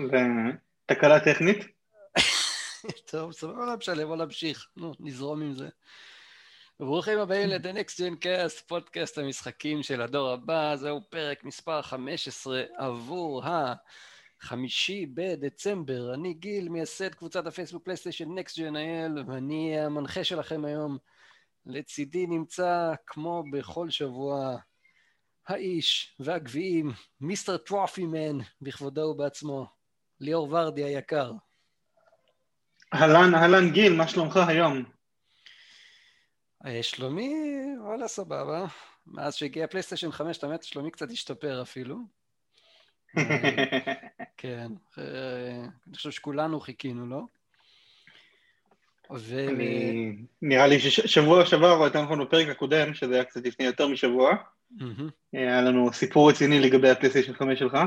סליחה, זה תקלה טכנית. טוב, סבבה, לא משנה, בוא נמשיך, נו, נזרום עם זה. ברוכים הבאים ל-The Next Gen Cast, פודקאסט המשחקים של הדור הבא, זהו פרק מספר 15 עבור החמישי בדצמבר. אני גיל, מייסד קבוצת הפייסבוק פלייסטיישן Next Gen IL, ואני המנחה שלכם היום. לצידי נמצא, כמו בכל שבוע, האיש והגביעים, מיסטר טרופי מן, בכבודו ובעצמו, ליאור ורדי היקר. אהלן, אהלן גיל, מה שלומך היום? אה, שלומי, וואלה סבבה. מאז שהגיע פלייסטיישן 5, את האמת, שלומי קצת השתפר אפילו. אה, כן, אה, אני חושב שכולנו חיכינו לו. ו... אני... נראה לי ששבוע שעבר, או יותר נכון בפרק הקודם, שזה היה קצת לפני יותר משבוע, היה לנו סיפור רציני לגבי הפלייסטיישן 5 שלך.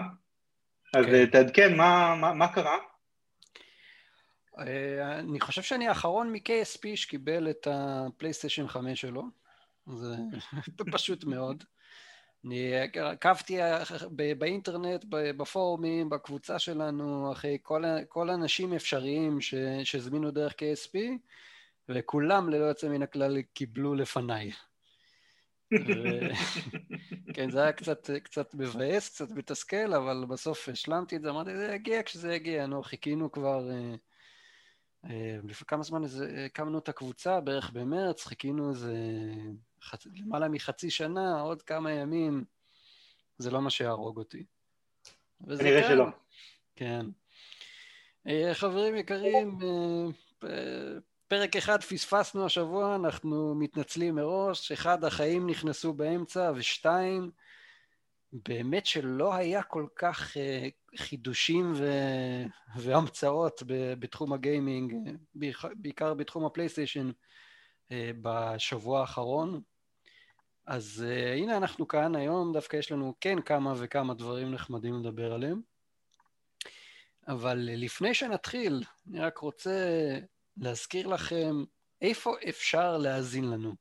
אז כן. תעדכן, מה, מה, מה קרה? אה, אני חושב שאני האחרון מ-KSP שקיבל את הפלייסטיישן 5 שלו, זה פשוט מאוד. אני עקבתי באינטרנט, בפורומים, בקבוצה שלנו, אחרי כל, כל האנשים אפשריים שהזמינו דרך KSP, וכולם ללא יוצא מן הכלל קיבלו לפניי. כן, זה היה קצת, קצת מבאס, קצת מתסכל, אבל בסוף השלמתי את זה, אמרתי, זה יגיע כשזה יגיע, נו, חיכינו כבר... אה, אה, לפני כמה זמן הקמנו את הקבוצה, בערך במרץ, חיכינו איזה חצ... למעלה מחצי שנה, עוד כמה ימים, זה לא מה שיהרוג אותי. כנראה כן. שלא. כן. אה, חברים יקרים, פרק אחד פספסנו השבוע, אנחנו מתנצלים מראש, אחד, החיים נכנסו באמצע, ושתיים, באמת שלא היה כל כך uh, חידושים ו... והמצאות ב... בתחום הגיימינג, בעיקר בתחום הפלייסטיישן, uh, בשבוע האחרון. אז uh, הנה אנחנו כאן היום, דווקא יש לנו כן כמה וכמה דברים נחמדים לדבר עליהם. אבל לפני שנתחיל, אני רק רוצה להזכיר לכם איפה אפשר להאזין לנו.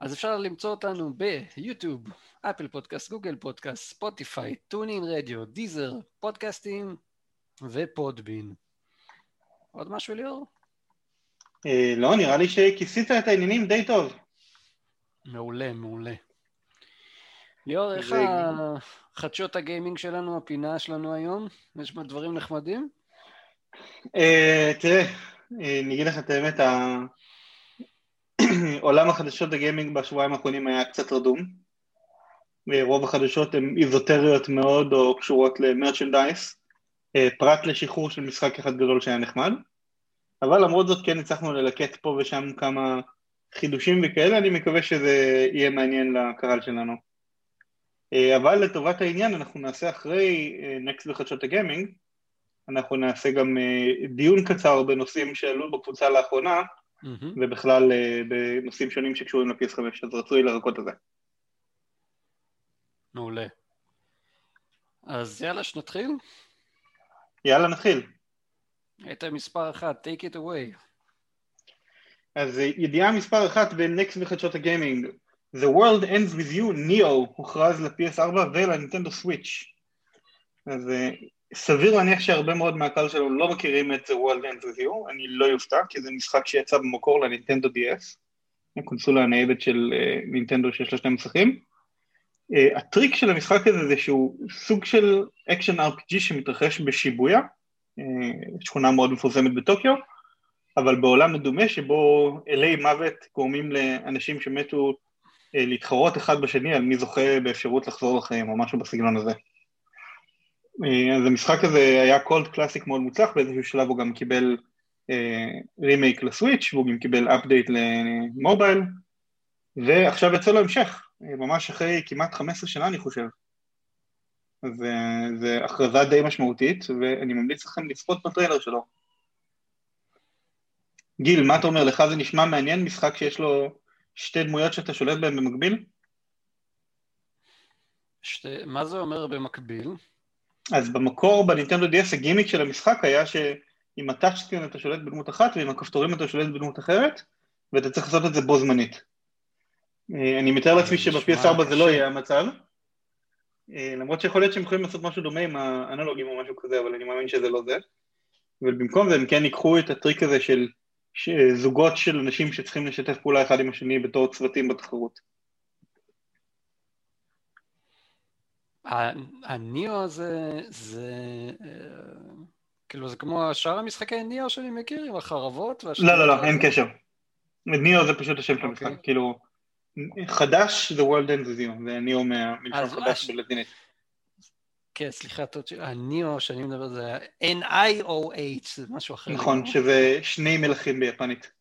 אז אפשר למצוא אותנו ביוטיוב, Apple Podcast, Google Podcast, Spotify, TuneIn Radio, Deezer, פודקאסטים ו Podbean. עוד משהו ליאור? אה, לא, נראה לי שכיסית את העניינים די טוב. מעולה, מעולה. ליאור, איך חדשות הגיימינג שלנו, הפינה שלנו היום? יש בה דברים נחמדים? אה, תראה, אה, אני אגיד לך את האמת, עולם החדשות הגיימינג בשבועיים האחרונים היה קצת רדום. רוב החדשות הן איזוטריות מאוד או קשורות למרצ'נדייס, אה, פרט לשחרור של משחק אחד גדול שהיה נחמד. אבל למרות זאת כן הצלחנו ללקט פה ושם כמה חידושים וכאלה, אני מקווה שזה יהיה מעניין לקהל שלנו. אה, אבל לטובת העניין אנחנו נעשה אחרי נקסט בחדשות הגיימינג, אנחנו נעשה גם אה, דיון קצר בנושאים שעלו בקבוצה לאחרונה, mm-hmm. ובכלל אה, בנושאים שונים שקשורים ל-PS5, אז רצוי לרקות את זה. מעולה. אז יאללה, שנתחיל? יאללה, נתחיל. היית מספר אחת, take it away. אז אה, ידיעה מספר אחת בנקסט בחדשות הגיימינג, The World Ends With You, ניאו, הוכרז ל-PS4 ולנינטנדו סוויץ'. אז סביר להניח שהרבה מאוד מהקהל שלו לא מכירים את The World With You, אני לא יופתע, כי זה משחק שיצא במקור לנינטנדו DS, הקונסולה הניידת של uh, נינטנדו שיש לה שני מסכים. Uh, הטריק של המשחק הזה זה שהוא סוג של action RPG שמתרחש בשיבויה, uh, שכונה מאוד מפורסמת בטוקיו, אבל בעולם מדומה שבו אלי מוות גורמים לאנשים שמתו להתחרות אחד בשני על מי זוכה באפשרות לחזור לחיים או משהו בסגנון הזה. אה, אז המשחק הזה היה cult classic מאוד מוצלח, באיזשהו שלב הוא גם קיבל רימייק אה, ל Switch והוא גם קיבל update למובייל, ועכשיו יצא לו המשך, אה, ממש אחרי כמעט 15 שנה אני חושב. אז זו הכרזה די משמעותית, ואני ממליץ לכם לצפות בטריילר שלו. גיל, מה אתה אומר? לך זה נשמע מעניין משחק שיש לו שתי דמויות שאתה שולט בהן במקביל? שתי... מה זה אומר במקביל? אז במקור בנינטנדו DS הגימיק של המשחק היה שעם ה touchscreen אתה שולט בדמות אחת ועם הכפתורים אתה שולט בדמות אחרת ואתה צריך לעשות את זה בו זמנית. אה, אני מתאר לעצמי שבפי 4 זה לא יהיה המצב. אה, למרות שיכול להיות שהם יכולים לעשות משהו דומה עם האנלוגים או משהו כזה, אבל אני מאמין שזה לא זה. אבל במקום זה הם כן ייקחו את הטריק הזה של זוגות של אנשים שצריכים לשתף פעולה אחד עם השני בתור צוותים בתחרות. הניאו הזה, זה... אה, כאילו זה כמו שאר המשחקי ניאו שאני מכיר עם החרבות לא, לא, לא, אין קשר. ניאו זה פשוט השם של המשחק, אוקיי. כאילו... חדש The World Ends With You, זה ניאו מהמלשון חדש בלטינית. כן, סליחה, הניאו שאני מדבר זה N-I-O-H, זה משהו אחר. נכון, שזה שני מלכים ביפנית.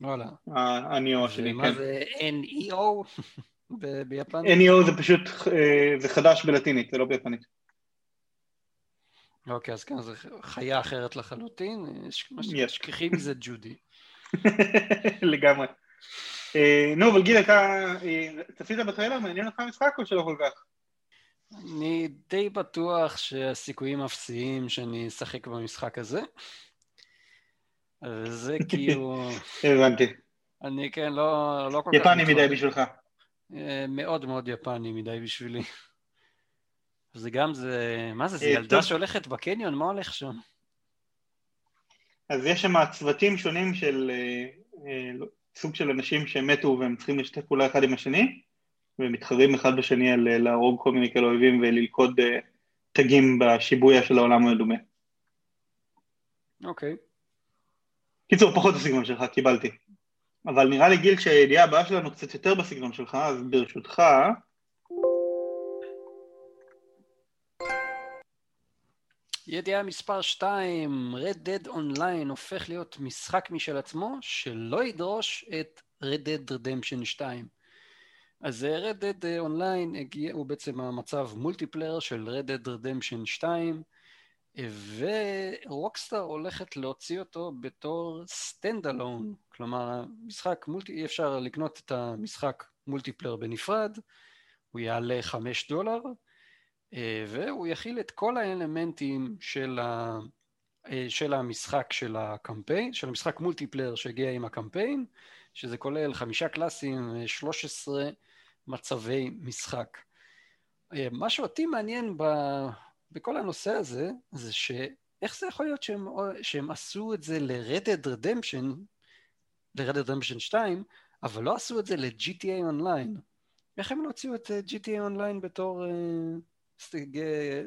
וואלה. הניאו שלי, כן. מה זה N-E-O ביפנית? N-E-O זה פשוט, אה, זה חדש בלטינית, זה לא ביפנית. אוקיי, אז כן, זו חיה אחרת לחלוטין, שכחי מזה ג'ודי. לגמרי. אה, נו, אבל גיל, אתה אה, צפית בטריילר? מעניין אותך המשחק או שלא כל כך? אני די בטוח שהסיכויים אפסיים שאני אשחק במשחק הזה. וזה כאילו... הבנתי. אני כן, לא, לא כל כך... יפני מדי בשבילך. אה, מאוד מאוד יפני מדי בשבילי. זה גם זה... מה זה, זה ילדה שהולכת בקניון? מה הולך שם? אז יש שם צוותים שונים של סוג של אנשים שמתו והם צריכים לשתף פעולה אחד עם השני ומתחרים אחד בשני על אה, להרוג כל מיני כאלה אויבים וללכוד תגים בשיבויה של העולם המדומה. אוקיי. קיצור, פחות הסגנון שלך, קיבלתי. אבל נראה לי גיל שהידיעה הבאה שלנו קצת יותר בסגנון שלך, אז ברשותך... ידיעה מספר 2, Red Dead Online הופך להיות משחק משל עצמו שלא ידרוש את Red Dead Redemption 2. אז אה, Red Dead Online הגיע, הוא בעצם המצב מולטיפלייר של Red Dead Redemption 2 ו Rockstar הולכת להוציא אותו בתור stand alone, כלומר משחק multi, אי אפשר לקנות את המשחק multiplayer בנפרד, הוא יעלה 5 דולר אה, והוא יכיל את כל האלמנטים של, ה, אה, של המשחק של הקמפיין, של המשחק multiplayer שהגיע עם הקמפיין, שזה כולל חמישה קלאסים, 13 מצבי משחק. אה, מה שאותי מעניין ב, בכל הנושא הזה, זה שאיך זה יכול להיות שהם, שהם עשו את זה ל-Red Redemption, ל-Red Redemption 2, אבל לא עשו את זה ל-GTA Online. איך הם לא הוציאו את GTA Online בתור...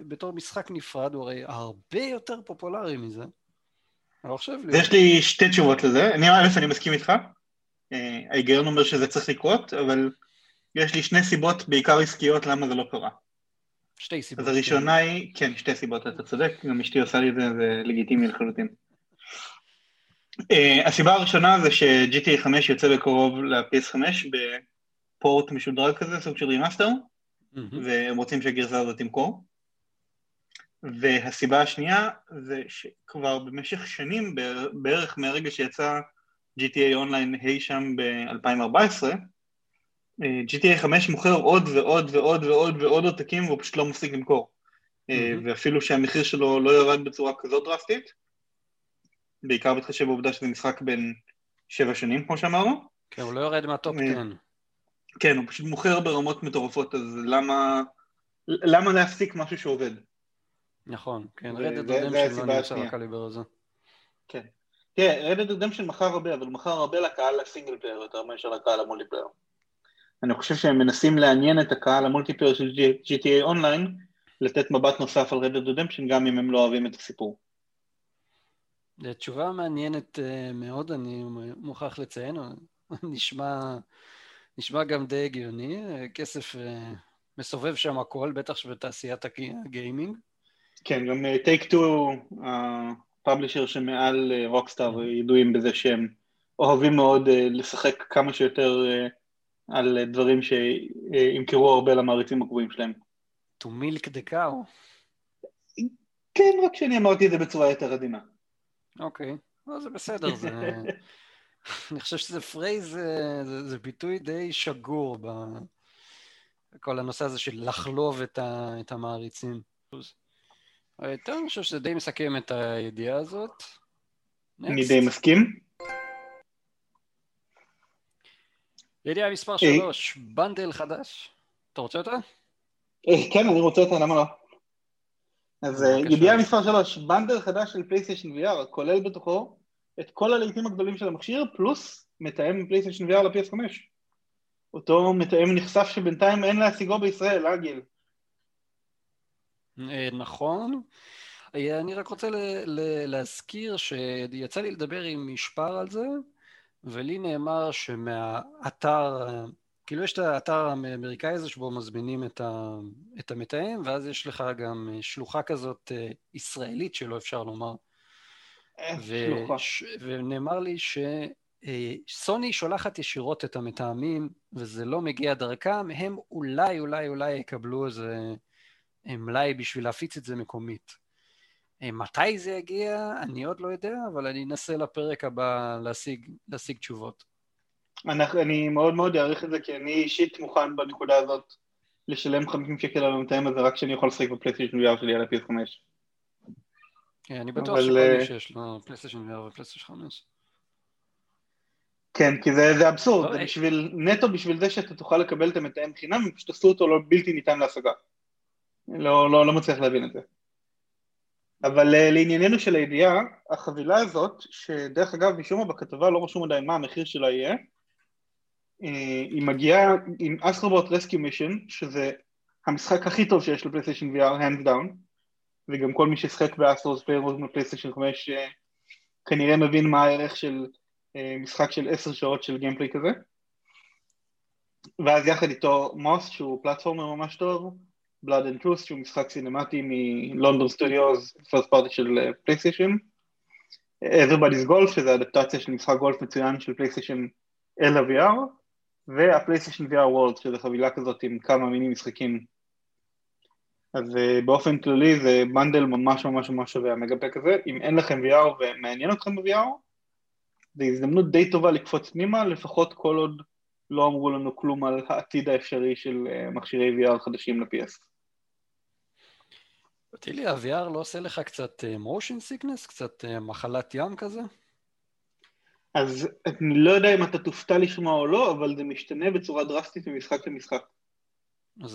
בתור משחק נפרד, הוא הרי הרבה יותר פופולרי מזה. אני לא חושב לי. יש לי שתי תשובות לזה. אני, א', אני מסכים איתך. אה, ההיגיון אומר שזה צריך לקרות, אבל יש לי שני סיבות בעיקר עסקיות למה זה לא קרה. שתי סיבות. אז הראשונה. היא, כן, שתי סיבות, אתה צודק, גם אשתי עושה לי את זה, זה לגיטימי לחלוטין. Uh, הסיבה הראשונה זה ש-GTA 5 יוצא בקרוב ל-PS5 בפורט משודרג כזה, סוג של remaster, והם רוצים שהגרסה הזאת תמכור. והסיבה השנייה זה שכבר במשך שנים, בערך מהרגע שיצא GTA Online אי שם ב-2014, אה, GTA 5 מוכר עוד ועוד ועוד ועוד ועוד עותקים והוא פשוט לא מפסיק למכור. Mm-hmm. ואפילו שהמחיר שלו לא ירד בצורה כזאת דרסטית, בעיקר בהתחשב בעובדה שזה משחק בן שבע שנים, כמו שאמרנו. כן, הוא לא יורד מהטופ 10. אה, כן, הוא פשוט מוכר ברמות מטורפות, אז למה, למה להפסיק משהו שעובד? נכון, כן, Red Dead Redemption לא נמצא בקליבר הזה. כן. תראה, Red Dead Redemption מכר הרבה, אבל הוא מכר הרבה לקהל ה single player יותר מאשר לקהל ה multiplayer. אני חושב שהם מנסים לעניין את הקהל ה multiplayer של GTA Online, לתת מבט נוסף על Red Dead Redemption, גם אם הם לא אוהבים את הסיפור. זו תשובה מעניינת אה, מאוד, אני מוכרח לציין, נשמע נשמע גם די הגיוני, כסף אה, מסובב שם הכל, בטח שבתעשיית ה gaming. כן, גם Take אה, Two, ה publisher שמעל Rockstar, אה, ידועים בזה שהם אוהבים מאוד לשחק כמה שיותר על דברים שימכרו הרבה למעריצים הקבועים שלהם. To milk the cow. כן, רק שאני אמרתי את זה בצורה יותר עדינה. אוקיי, okay. זה בסדר, זה... אני חושב שזה phrase, זה, זה, זה ביטוי די שגור בכל הנושא הזה של לחלוב את, ה, את המעריצים. יותר אני חושב שזה די מסכם את הידיעה הזאת. אני די מסכים. ידיעה מספר 3, bundle חדש. אתה רוצה אותה? כן, אני רוצה אותה, למה לא? אז ידיעה מספר 3, bundle חדש של PlayStation VR, כולל בתוכו את כל הלהיטים הגדולים של המכשיר, פלוס מתאם PlayStation VR ל-PS5. אותו מתאם נחשף שבינתיים אין להשיגו בישראל, אה גיל? נכון. אני רק רוצה להזכיר שיצא לי לדבר עם משפר על זה, ולי נאמר שמהאתר, כאילו יש את האתר האמריקאי הזה שבו מזמינים את, ה, את המתאם, ואז יש לך גם שלוחה כזאת אה, ישראלית שלא אפשר לומר. ו... ש... ונאמר לי שסוני אה, שולחת ישירות את המתאמים, וזה לא מגיע דרכם, הם אולי, אולי, אולי יקבלו איזה מלאי בשביל להפיץ את זה מקומית. אה, מתי זה יגיע, אני עוד לא יודע, אבל אני אנסה לפרק הבא להשיג, להשיג תשובות. אנחנו, אני מאוד מאוד אעריך את זה, כי אני אישית מוכן בנקודה הזאת לשלם 50 שקל על המתאם הזה רק כשאני יכול לשחק בפלייסטיישן VR שלי על ה-PS5. כן, אני בטוח אבל... שכל מי אה, שיש לו פלייסטיישן VR ופלייסטיישן 5. כן, כי זה, זה אבסורד, לא, זה בשביל, נטו בשביל זה שאתה תוכל לקבל את המתאם חינם, פשוט עשו אותו לא בלתי ניתן להשגה. לא, לא, לא מצליח להבין את זה. אבל uh, לענייננו של הידיעה, החבילה הזאת, שדרך אגב משום מה בכתבה לא רשום עדיין מה המחיר שלה יהיה, uh, היא מגיעה עם Astro Bot Rescue Mission, שזה המשחק הכי טוב שיש ל PlayStation VR, hands down, וגם כל מי ששחק ב Astro's Playroom ב PlayStation 5 uh, כנראה מבין מה הערך של משחק של עשר שעות של gameplay כזה. ואז יחד איתו Moss שהוא platformer ממש טוב, Blood and Truth שהוא משחק סינמטי מ London Studios, first party של PlayStation, Everybody's Golf שזה אדפטציה של משחק גולף מצוין של PlayStation אל ה-VR, וה PlayStation VR World שזה חבילה כזאת עם כמה מיני משחקים. אז uh, באופן כללי זה bundle ממש ממש ממש שווה ה mega pack הזה, אם אין לכם VR ומעניין אתכם ב-VR, זו הזדמנות די טובה לקפוץ פנימה, לפחות כל עוד לא אמרו לנו כלום על העתיד האפשרי של uh, מכשירי VR חדשים ל-PS. תגיד לי, ה-VR לא עושה לך קצת motion sickness? קצת uh, מחלת ים כזה? אז אני לא יודע אם אתה תופתע לשמוע או לא, אבל זה משתנה בצורה דרסטית ממשחק למשחק.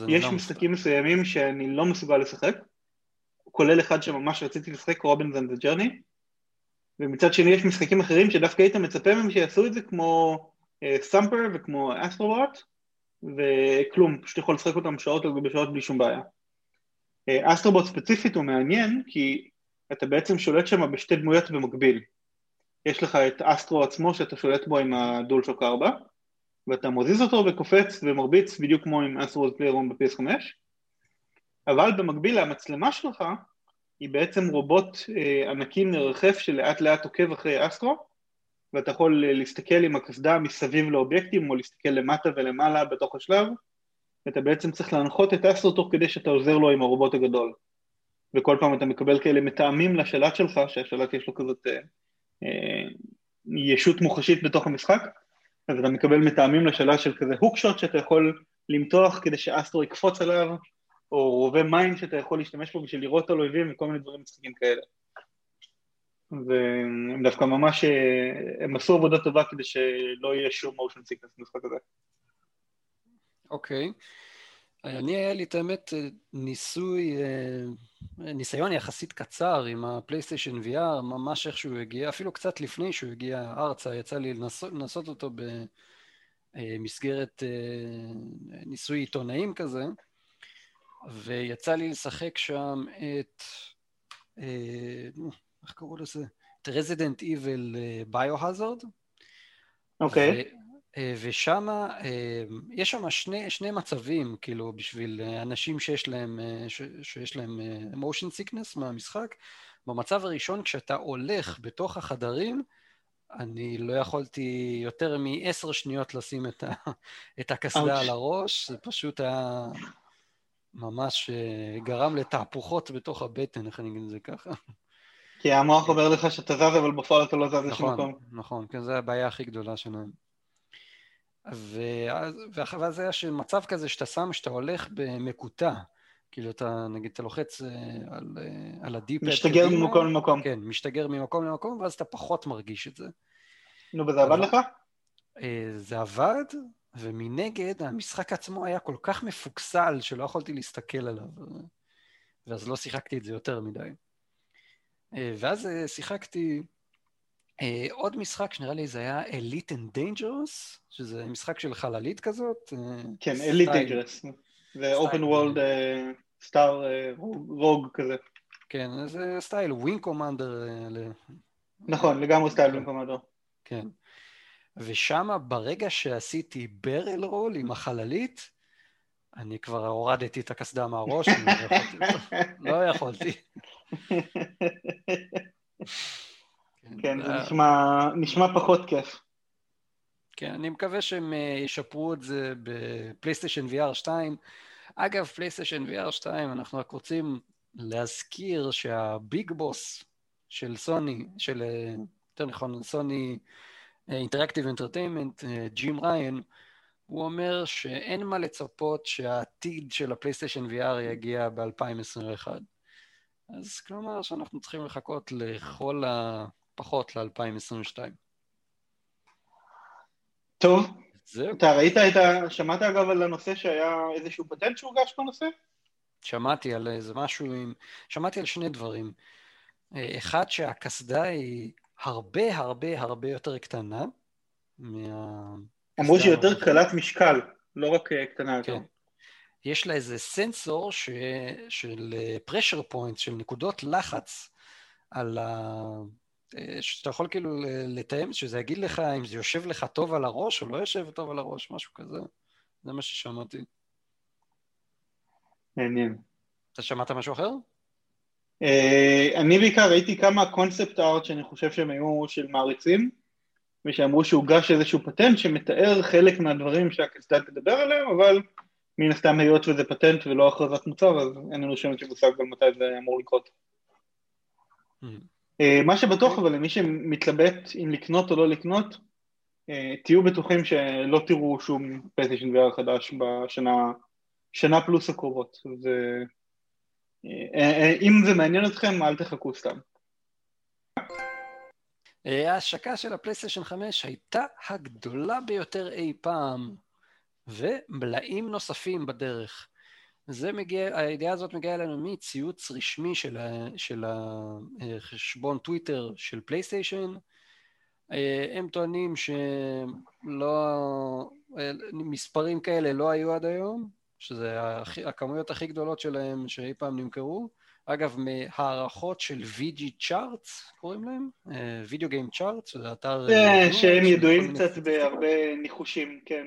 יש לא משחקים מסתכל. מסוימים שאני לא מסוגל לשחק, כולל אחד שממש רציתי לשחק, Robinson: The Journey, ומצד שני יש משחקים אחרים שדווקא היית מצפה מהם שיעשו את זה כמו Sumper uh, וכמו Astro Bot, וכלום, פשוט יכול לשחק אותם שעות על גבי שעות בלי שום בעיה. Astro Bot ספציפית הוא מעניין כי אתה בעצם שולט שם בשתי דמויות במקביל. יש לך את אסטרו עצמו שאתה שולט בו עם ה DualShock 4 ואתה מוזיז אותו וקופץ ומרביץ בדיוק כמו עם Astro's Playroom ב-PS5 אבל במקביל המצלמה שלך היא בעצם רובוט אה, ענקי מרחף שלאט לאט עוקב אחרי אסטרו ואתה יכול להסתכל עם הקסדה מסביב לאובייקטים או להסתכל למטה ולמעלה בתוך השלב ואתה בעצם צריך להנחות את אסטרו תוך כדי שאתה עוזר לו עם הרובוט הגדול. וכל פעם אתה מקבל כאלה מטעמים לשלט שלך, שהשלט יש לו כזאת אה, אה, ישות מוחשית בתוך המשחק, אז אתה מקבל מטעמים לשלט של כזה הוקשוט שאתה יכול למתוח כדי שאסטרו יקפוץ עליו, או רובה מים שאתה יכול להשתמש בו בשביל לראות על אויבים וכל מיני דברים משחקים כאלה. והם דווקא ממש, אה, הם עשו עבודה טובה כדי שלא יהיה שום מושן סיקנס במשחק הזה. אוקיי. אני היה לי את האמת ניסוי, אה, ניסיון יחסית קצר עם הפלייסטיישן VR, ממש איך שהוא הגיע, אפילו קצת לפני שהוא הגיע ארצה, יצא לי לנסות, לנסות אותו במסגרת אה, ניסוי עיתונאים כזה, ויצא לי לשחק שם את, אה, איך קראו לזה? את רזידנט איבל ביו-הזרד. אוקיי. אה, ושם, אה, יש שם שני, שני מצבים, כאילו, בשביל אה, אנשים שיש להם, שיש להם motion sickness מהמשחק. במצב הראשון, כשאתה הולך בתוך החדרים, אני לא יכולתי יותר מעשר שניות לשים את, ה, את הקסדה על הראש, זה פשוט היה ממש גרם לתהפוכות בתוך הבטן, איך אני אגיד את זה ככה. כי המוח אומר לך שאתה זז, אבל בפועל אתה לא זז לשום נכון, מקום. נכון, כן, זו הבעיה הכי גדולה שלהם. ואז היה מצב כזה שאתה שם, שאתה הולך במקוטע, כאילו אתה, נגיד, אתה לוחץ אה, על, אה, על הדיפ... משתגר ממקום למקום. כן, משתגר ממקום למקום, ואז אתה פחות מרגיש את זה. נו, וזה עבד לך? אה, זה עבד, ומנגד המשחק עצמו היה כל כך מפוקסל שלא יכולתי להסתכל עליו, ואז לא שיחקתי את זה יותר מדי. ואז שיחקתי עוד משחק שנראה לי זה היה Elite and Dangerous, שזה משחק של חללית כזאת. כן, Elite Dangerous. זה open world סטאר רוג כזה. כן, זה סטייל ווין קומנדר. נכון, לגמרי סטייל Wing Commander. כן. ושם ברגע שעשיתי barrel roll עם החללית, אני כבר הורדתי את הקסדה מהראש, לא יכולתי. כן, זה נשמע, נשמע פחות כיף. כן, אני מקווה שהם אה, ישפרו את זה בפלייסטיישן VR 2. אגב, פלייסטיישן VR 2, אנחנו רק רוצים להזכיר שה big boss של סוני, של, אה, יותר נכון, Sony Interactive Entertainment, ג'ים ריין, הוא אומר שאין מה לצפות שהעתיד של הפלייסטיישן VR יגיע ב-2021. אז כלומר שאנחנו צריכים לחכות לכל הפחות ל-2022. טוב, זהו. אתה ראית את ה... שמעת אגב על הנושא שהיה איזשהו פטנט שהוגש בנושא? שמעתי על איזה משהו עם... שמעתי על שני דברים. אה, אחד, שהקסדה היא הרבה הרבה הרבה יותר קטנה מה... אמרו שהיא יותר קלת משקל, לא רק אה, קטנה יותר. כן. יש לה איזה סנסור ש... של אה, פוינט, של נקודות לחץ על ה... אה, שאתה יכול כאילו לתאם, שזה יגיד לך אם זה יושב לך טוב על הראש או לא יושב טוב על הראש, משהו כזה. זה מה ששמעתי. מעניין. אתה שמעת משהו אחר? Uh, אני בעיקר ראיתי כמה קונספט ארט שאני חושב שהם היו של מעריצים, ושאמרו שהוגש איזשהו פטנט שמתאר חלק מהדברים שהקסדה תדבר עליהם, אבל מן הסתם היות וזה פטנט ולא הכרזת מוצר, אז אין לנו שם שמושג גם מתי זה אמור לקרות. Mm. Uh, מה שבטוח אבל למי שמתלבט אם לקנות או לא לקנות, uh, תהיו בטוחים שלא תראו שום פלייסטיישן VR חדש בשנה שנה פלוס הקרובות. זה... אם זה מעניין אתכם, אל תחכו סתם. ההשקה של הפלייסטיישן 5 הייתה הגדולה ביותר אי פעם, ומלאים נוספים בדרך. זה מגיע, הידיעה הזאת מגיעה אלינו מציוץ רשמי של, ה, של החשבון טוויטר של פלייסטיישן. הם טוענים שלא, מספרים כאלה לא היו עד היום, שזה הכמויות הכי גדולות שלהם שאי פעם נמכרו. אגב, מהערכות של VG Charts, קוראים להם? וידאו גיים צ'ארטס, זה אתר... שהם ידועים קצת בהרבה ניחושים, כן.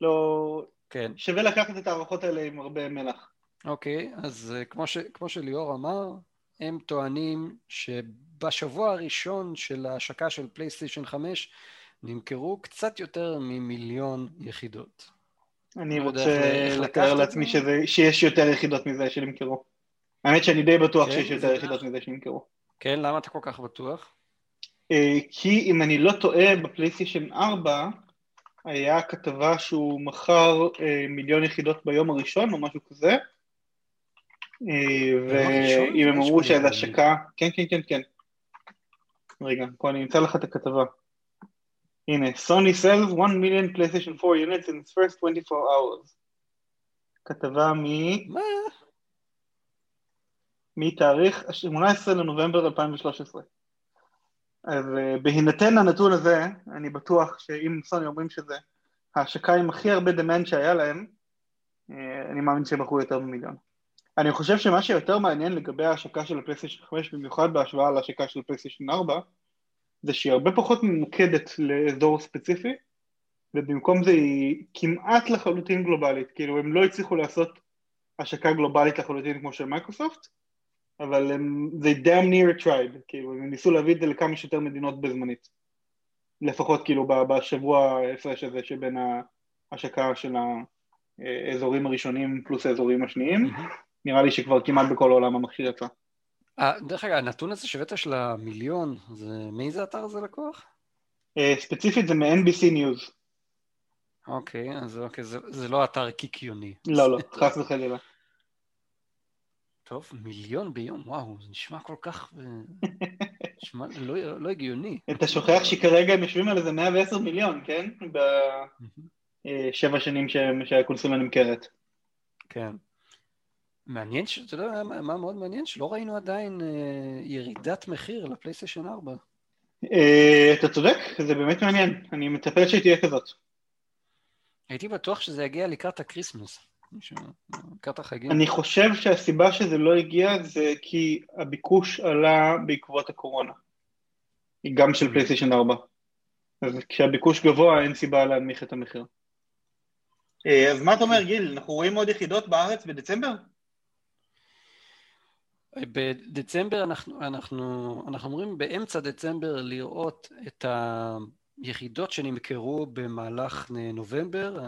לא... כן. שווה לקחת את ההערכות האלה עם הרבה מלח. אוקיי, אז אה, כמו, ש, כמו שליאור אמר, הם טוענים שבשבוע הראשון של ההשקה של פלייסטיישן 5 נמכרו קצת יותר ממיליון יחידות. אני לא רוצה לתאר לעצמי שיש יותר יחידות מזה שנמכרו. האמת שאני די בטוח כן, שיש יותר יחידות מזה שנמכרו. כן, למה אתה כל כך בטוח? אה, כי אם אני לא טועה, בפלייסטיישן 4 היה כתבה שהוא מכר אה, מיליון יחידות ביום הראשון או משהו כזה. אה, ואם הם אמרו שזה השקה, כן, כן, כן, כן. רגע, פה אני אמצא לך את הכתבה. הנה, סוני sells 1 million PlayStation 4 units in its first 24 hours. כתבה מ... מה? מתאריך 18 לנובמבר 2013. אז uh, בהינתן הנתון הזה, אני בטוח שאם סוני אומרים שזה ההשקה עם הכי הרבה דמנט שהיה להם, uh, אני מאמין שהם מכרו יותר ממיליון. אני חושב שמה שיותר מעניין לגבי ההשקה של הפלייסטיישן 5, במיוחד בהשוואה להשקה של הפלייסטיישן 4, זה שהיא הרבה פחות ממוקדת לאזור ספציפי, ובמקום זה היא כמעט לחלוטין גלובלית, כאילו הם לא הצליחו לעשות השקה גלובלית לחלוטין כמו של מייקרוסופט, אבל הם, they damn near tried, כאילו הם ניסו להביא את זה לכמה שיותר מדינות בזמנית, לפחות כאילו בשבוע ההפרש הזה שבין ההשקה של האזורים הראשונים פלוס האזורים השניים. נראה לי שכבר כמעט בכל העולם המכשיר יצא. אה, דרך אגב, הנתון הזה שהבאת של המיליון, זה מאיזה אתר זה לקוח? אה, ספציפית זה מ-NBC News. אוקיי, אז אוקיי, זה, זה לא אתר קיקיוני. לא, לא, חס וחלילה. טוב, מיליון ביום, וואו, זה נשמע כל כך... אה, נשמע לא, לא הגיוני. אתה שוכח שכרגע הם יושבים על איזה 110 מיליון, כן? ב... אה, שנים שהקונסולה נמכרת. כן. מעניין, אתה יודע מה מאוד מעניין? שלא ראינו עדיין אה, ירידת מחיר לפלייסטיישן 4. אה, אתה צודק, זה באמת מעניין, אני מצפה שתהיה כזאת. הייתי בטוח שזה יגיע לקראת ה Christmas, לקראת החגים. אני חושב שהסיבה שזה לא הגיע זה כי הביקוש עלה בעקבות הקורונה. גם של פלייסטיישן 4. אז כשהביקוש גבוה אין סיבה להנמיך את המחיר. אה, אז מה אתה אומר גיל, אנחנו רואים עוד יחידות בארץ בדצמבר? בדצמבר אנחנו, אנחנו, אנחנו אמורים באמצע דצמבר לראות את היחידות שנמכרו במהלך נובמבר,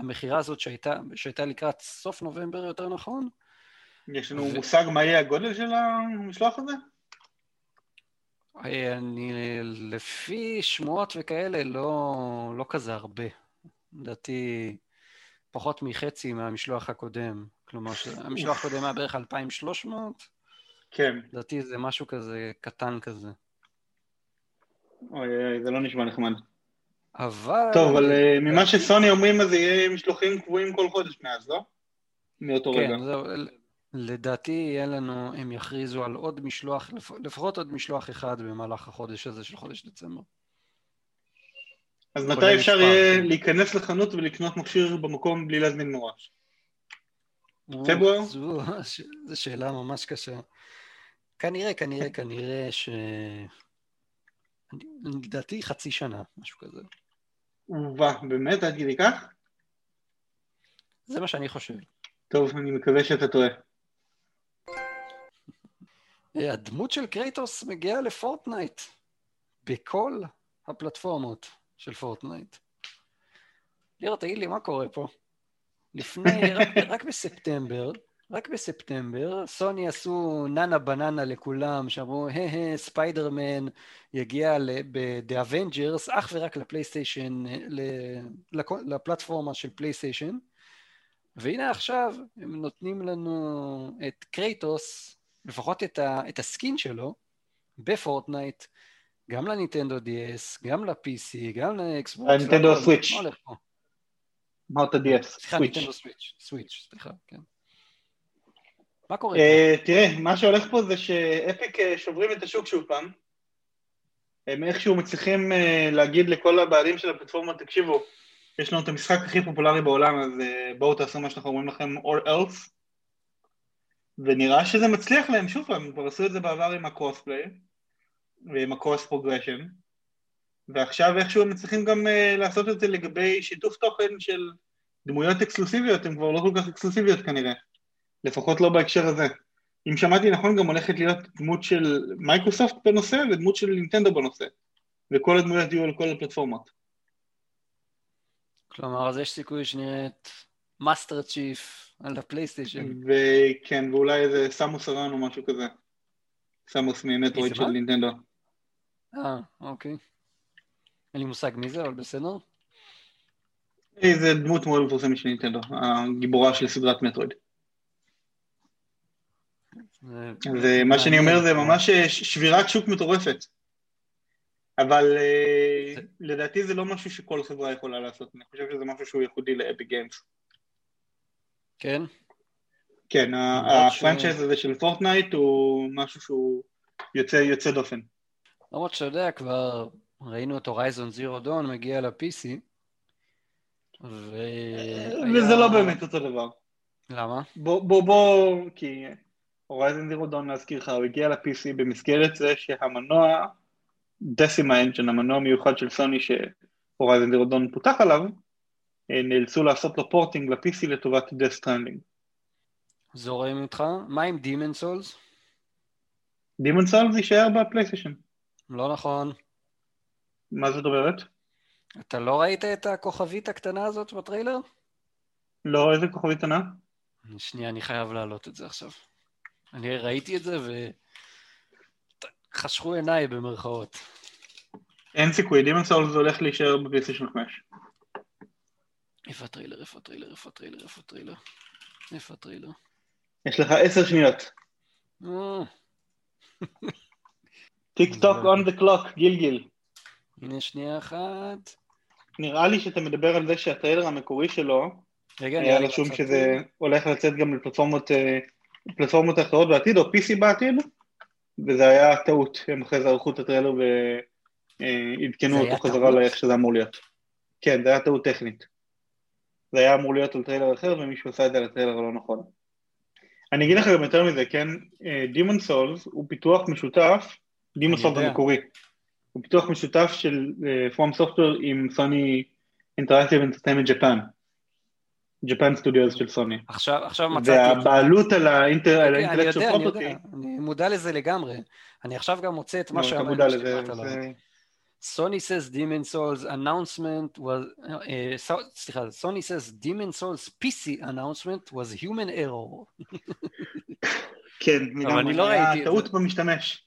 המכירה הזאת שהייתה, שהייתה לקראת סוף נובמבר יותר נכון. יש לנו ו... מושג מה יהיה הגודל של המשלוח הזה? אני, לפי שמועות וכאלה, לא, לא כזה הרבה. לדעתי, פחות מחצי מהמשלוח הקודם. כלומר, המשלוח הקודם היה בערך 2,300. כן. לדעתי זה משהו כזה קטן כזה. אוי, אוי, זה לא נשמע נחמד. אבל... טוב, אבל uh, ממה שסוני אומרים, אז יהיה משלוחים קבועים כל חודש מאז, לא? מאותו כן, רגע. כן, זהו. לדעתי יהיה לנו, הם יכריזו על עוד משלוח, לפחות עוד משלוח אחד במהלך החודש הזה של חודש דצמבר. אז מתי אפשר יהיה להיכנס לחנות ולקנות מכשיר במקום בלי להזמין מראש? פברואר? זו שאלה ממש קשה. כנראה, כנראה, כנראה ש... לדעתי חצי שנה, משהו כזה. וואה, באמת? עד כדי כך? זה מה שאני חושב. טוב, אני מקווה שאתה טועה. הדמות של קרייטוס מגיעה לפורטנייט בכל הפלטפורמות של פורטנייט. ליאור, תגיד לי, מה קורה פה? לפני, רק, רק בספטמבר, רק בספטמבר, סוני עשו נאנה בננה לכולם, שאמרו, הא ספיידרמן יגיע ב-The Avengers אך ורק לפלייסטיישן, לפלטפורמה של פלייסטיישן, והנה עכשיו הם נותנים לנו את קרייטוס, לפחות את, ה, את ה skin שלו, בפורטנייט, גם לנינטנדו DS, גם ל-PC, גם לאקסבוקס. לנינטנדו סוויץ'. מה הולך פה? אמרת DS, סליחה, נינטנדו סוויץ', סוויץ', סליחה, כן. מה קורה uh? תראה, מה שהולך פה זה ש Epic אה, שוברים את השוק שוב פעם. הם איכשהו מצליחים uh, להגיד לכל הבעלים של הפלטפורמה, תקשיבו, יש לנו את המשחק הכי פופולרי בעולם, אז uh, בואו תעשו מה שאנחנו אומרים לכם, or else. ונראה שזה מצליח להם, שוב פעם, כבר עשו את זה בעבר עם ה crossplay, ועם ה cross progression, ועכשיו איכשהו הם מצליחים גם uh, לעשות את זה לגבי שיתוף תוכן של דמויות אקסקלוסיביות, הן כבר לא כל כך אקסקלוסיביות כנראה, לפחות לא בהקשר הזה. אם שמעתי נכון, גם הולכת להיות דמות של מייקרוסופט בנושא ודמות של נינטנדו בנושא, וכל הדמויות יהיו על כל הפלטפורמות. כלומר, אז יש סיכוי שנראה את Master Chief על הפלייסטיישן. וכן, ואולי איזה Samus Aran או משהו כזה. Samus מ Metroid של נינטנדו. אה, אוקיי. אין לי מושג מי זה, אבל בסדר. זה דמות מאוד מפורסמת של נינטנדו, הגיבורה של סדרת ומה שאני אומר זה ממש שבירת שוק מטורפת. אבל אה, לדעתי זה לא משהו שכל חברה יכולה לעשות, אני חושב שזה משהו שהוא ייחודי ל Epic Games. כן? כן, ה franchise הזה של פורטנייט הוא משהו שהוא יוצא דופן. למרות שאתה יודע, כבר ראינו את Horizon Zero Dawn מגיע ל-PC, ו... וזה לא באמת אותו דבר. למה? בוא, בוא, בוא, כי Horizon Zero Dawn, להזכיר לך, הוא הגיע ל-PC במסגרת זה שהמנוע, Decima Engine, המנוע המיוחד של סוני ש Horizon Zero Dawn פותח עליו, אה, נאלצו לעשות לו porting ל-PC לטובת Death Stranding. זורם איתך. מה עם Demon's Souls? Demon's Souls יישאר בפלייסטיישן. לא נכון. מה זאת אומרת? אתה לא ראית את הכוכבית הקטנה הזאת בטריילר? לא, איזה כוכבית קטנה? שנייה, אני חייב להעלות את זה עכשיו. אני ראיתי את זה וחשכו עיניי במרכאות. אין סיכוי, Demon's Souls הולך להישאר בפלייסטיישן 5. איפה הטריילר, איפה הטריילר, איפה הטריילר, איפה הטריילר? איפה הטריילר? יש לך עשר שניות. tick tock on the clock, גיל גיל. הנה שנייה אחת. נראה לי שאתה מדבר על זה שהטריילר המקורי שלו, רגע, היה רשום שזה הולך לצאת גם לפלטפורמות אה, פלטפורמות אחרות בעתיד, או PC בעתיד, וזה היה טעות, הם אחרי זה ערכו את הטריילר ועדכנו אותו חזרה לאיך שזה אמור להיות. כן, זה היה טעות טכנית. זה היה אמור להיות על טריילר אחר, ומישהו עשה את זה על הטריילר הלא נכון. אני אגיד לך גם יותר מזה, כן, Demon's אה, Souls הוא פיתוח משותף, Demon's Souls המקורי, הוא פיתוח משותף של From אה, Software עם Sony Interactive Entertainment Japan. Japan Studios של סוני. עכשיו, עכשיו מצאתי... והבעלות על ה intellectual property. אני מודע לזה לגמרי. אני עכשיו גם מוצא את מה שאמרת. Sony says Demon's Souls announcement was, uh, סליחה, Sony says Demon's Souls PC announcement was human error. כן, אבל אני לא ראיתי טעות במשתמש.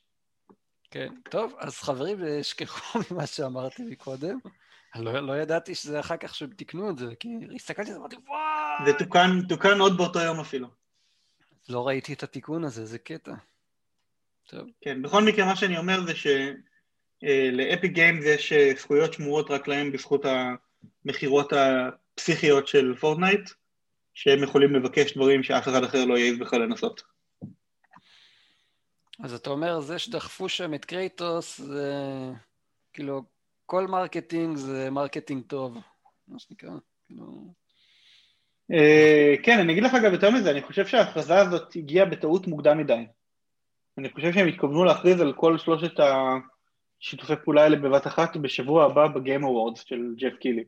כן, טוב, אז חברים, שכחו ממה שאמרתי מקודם. לא, לא ידעתי שזה אחר כך שהם תיקנו את זה, כי הסתכלתי על זה ואמרתי, וואו! זה תוקן, תוקן עוד באותו יום אפילו. לא ראיתי את התיקון הזה, זה קטע. טוב. כן, בכל מקרה מה שאני אומר זה של Epic Games יש אה, זכויות שמורות רק להם בזכות המכירות הפסיכיות של פורטנייט, שהם יכולים לבקש דברים שאף אחד אחר לא יעז בכלל לנסות. אז אתה אומר, זה שדחפו שם את Kratos, זה כאילו כל marketing זה marketing טוב, מה שנקרא, כאילו... אה, כן, אני אגיד לך אגב יותר מזה, אני חושב שההכרזה הזאת הגיעה בטעות מוקדם מדי. אני חושב שהם התכוונו להכריז על כל שלושת השיתופי פעולה האלה בבת אחת בשבוע הבא ב Game Awards של ג'ף קילי.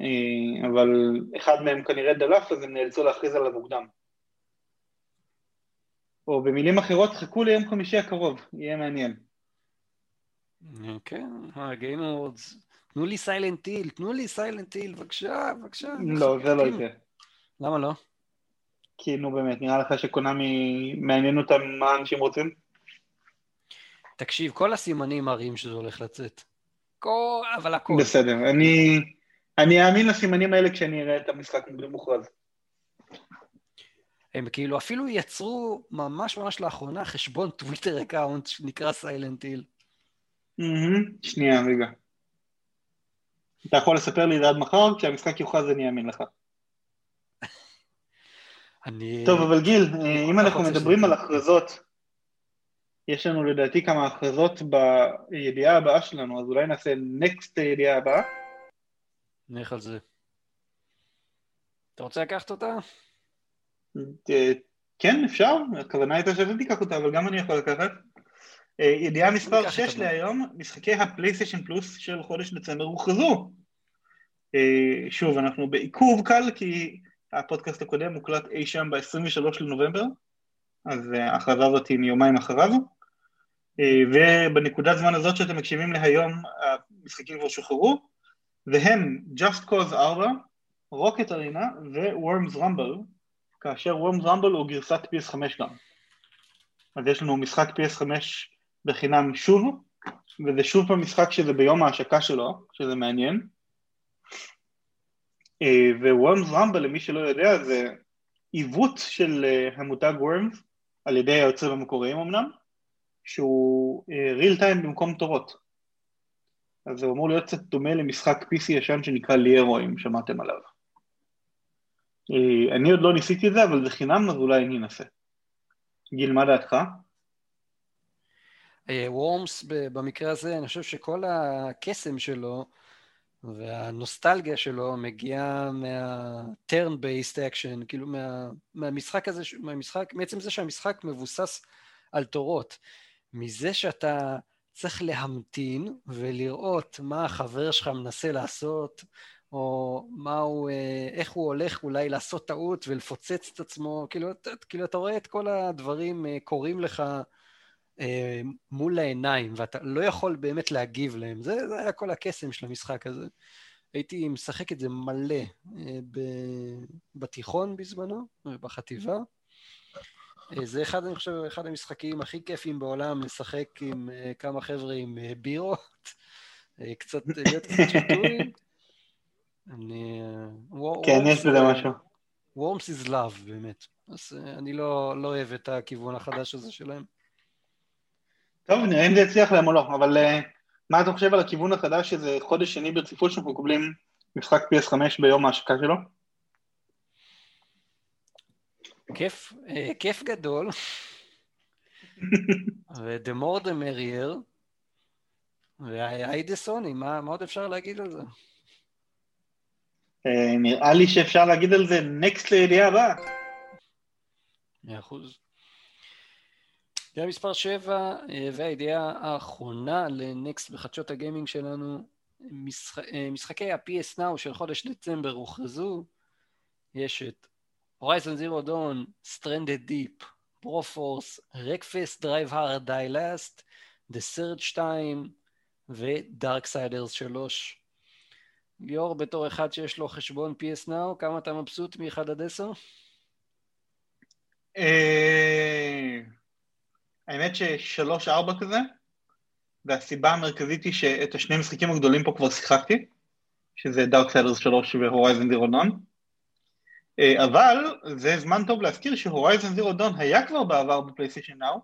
אה, אבל אחד מהם כנראה דלף, אז הם נאלצו להכריז עליו מוקדם. או במילים אחרות, חכו ליום חמישי הקרוב, יהיה מעניין. כן, ה Game Awards. תנו לי Silent Hill, תנו לי Silent Hill, בבקשה, בבקשה. לא, זה לא יקרה. למה לא? כי נו באמת, נראה לך ש Konami מעניין אותם מה אנשים רוצים? תקשיב, כל הסימנים מראים שזה הולך לצאת. כל, אבל הכל. בסדר, אני, אני אאמין לסימנים האלה כשאני אראה את המשחק מוכרז. הם כאילו אפילו יצרו ממש ממש לאחרונה חשבון טוויטר account שנקרא Silent Hill. שנייה, רגע. אתה יכול לספר לי עד מחר, כשהמשחק יוכרז אני אאמין לך. אני... טוב, אבל גיל, אה, אם אנחנו מדברים על הכרזות, יש לנו לדעתי כמה הכרזות בידיעה הבאה שלנו, אז אולי נעשה נקסט הידיעה הבאה. נלך על זה. אתה רוצה לקחת אותה? אה, כן, אפשר, הכוונה הייתה שאתה תיקח אותה, אבל גם אני יכול לקחת. אה, ידיעה מספר 6 להיום, משחקי הפלייסטיישן פלוס של חודש דצמבר הוכרזו. אה, שוב, אנחנו בעיכוב קל כי הפודקאסט הקודם מוקלט אי שם ב-23 לנובמבר, אז ההכרזה הזאת היא מיומיים אחריו. ובנקודת זמן הזאת שאתם מקשיבים להיום, המשחקים כבר שוחררו, והם Just Cause 4, Rocket Arena ו-Worms Rumble, כאשר Worms Rumble הוא גרסת PS5 גם. אז יש לנו משחק PS5 בחינם שוב, וזה שוב פעם משחק שזה ביום ההשקה שלו, שזה מעניין. אה, ווורמס רמבל, למי שלא יודע, זה עיוות של אה, המותג וורמס, על ידי היוצרים המקוריים אמנם, שהוא ריל אה, טיים במקום תורות. אז זה אמור להיות קצת דומה למשחק PC ישן שנקרא ליארו, אם שמעתם עליו. אה, אני עוד לא ניסיתי את זה, אבל זה חינם, אז אולי אני אנסה. גיל, מה דעתך? וורמס אה, במקרה הזה, אני חושב שכל הקסם שלו והנוסטלגיה שלו מגיעה מה-turn based action, כאילו מה, מהמשחק הזה, מהמשחק, מעצם זה שהמשחק מבוסס על תורות. מזה שאתה צריך להמתין ולראות מה החבר שלך מנסה לעשות, או מה הוא, אה, איך הוא הולך אולי לעשות טעות ולפוצץ את עצמו, כאילו, כאילו אתה רואה את כל הדברים אה, קורים לך מול העיניים, ואתה לא יכול באמת להגיב להם. זה, זה היה כל הקסם של המשחק הזה. הייתי משחק את זה מלא ב, בתיכון בזמנו, בחטיבה. זה אחד, אני חושב, אחד המשחקים הכי כיפים בעולם, לשחק עם כמה חבר'ה עם בירות, קצת להיות קצת שטויים. אני... אה, כן, יש בזה משהו. וורמס is love, באמת. אז אה, אני לא, לא אוהב את הכיוון החדש הזה שלהם. טוב, נראה אם זה יצליח להם או לא, אבל uh, מה אתה חושב על הכיוון החדש שזה חודש שני ברציפות שאנחנו מקבלים משחק PS5 ביום ההשקה שלו? כיף, אה, כיף גדול, ו-the more the merrier, והי דה סוני, מה מה עוד אפשר להגיד על זה? אה, נראה לי שאפשר להגיד על זה נקסט לידיעה הבאה. מאה אחוז. ידיעה מספר 7, והידיעה האחרונה לנקסט בחדשות הגיימינג שלנו, משחק, אה, משחקי ה-PS Now של חודש דצמבר הוכרזו, יש את Horizon Zero Dawn, Stranded Deep, Broforce, Wreckfest Drive Hard Die Last, The Surge 2 ו Darksiders 3. ליאור, בתור אחד שיש לו חשבון PS Now, כמה אתה מבסוט מ-1 עד 10? אה, האמת ששלוש ארבע כזה, והסיבה המרכזית היא שאת השני המשחקים הגדולים פה כבר שיחקתי, שזה Darksiders 3 ו Horizon Zero Dawn. אבל זה זמן טוב להזכיר ש Horizon Zero Dawn היה כבר בעבר ב PlayStation Now,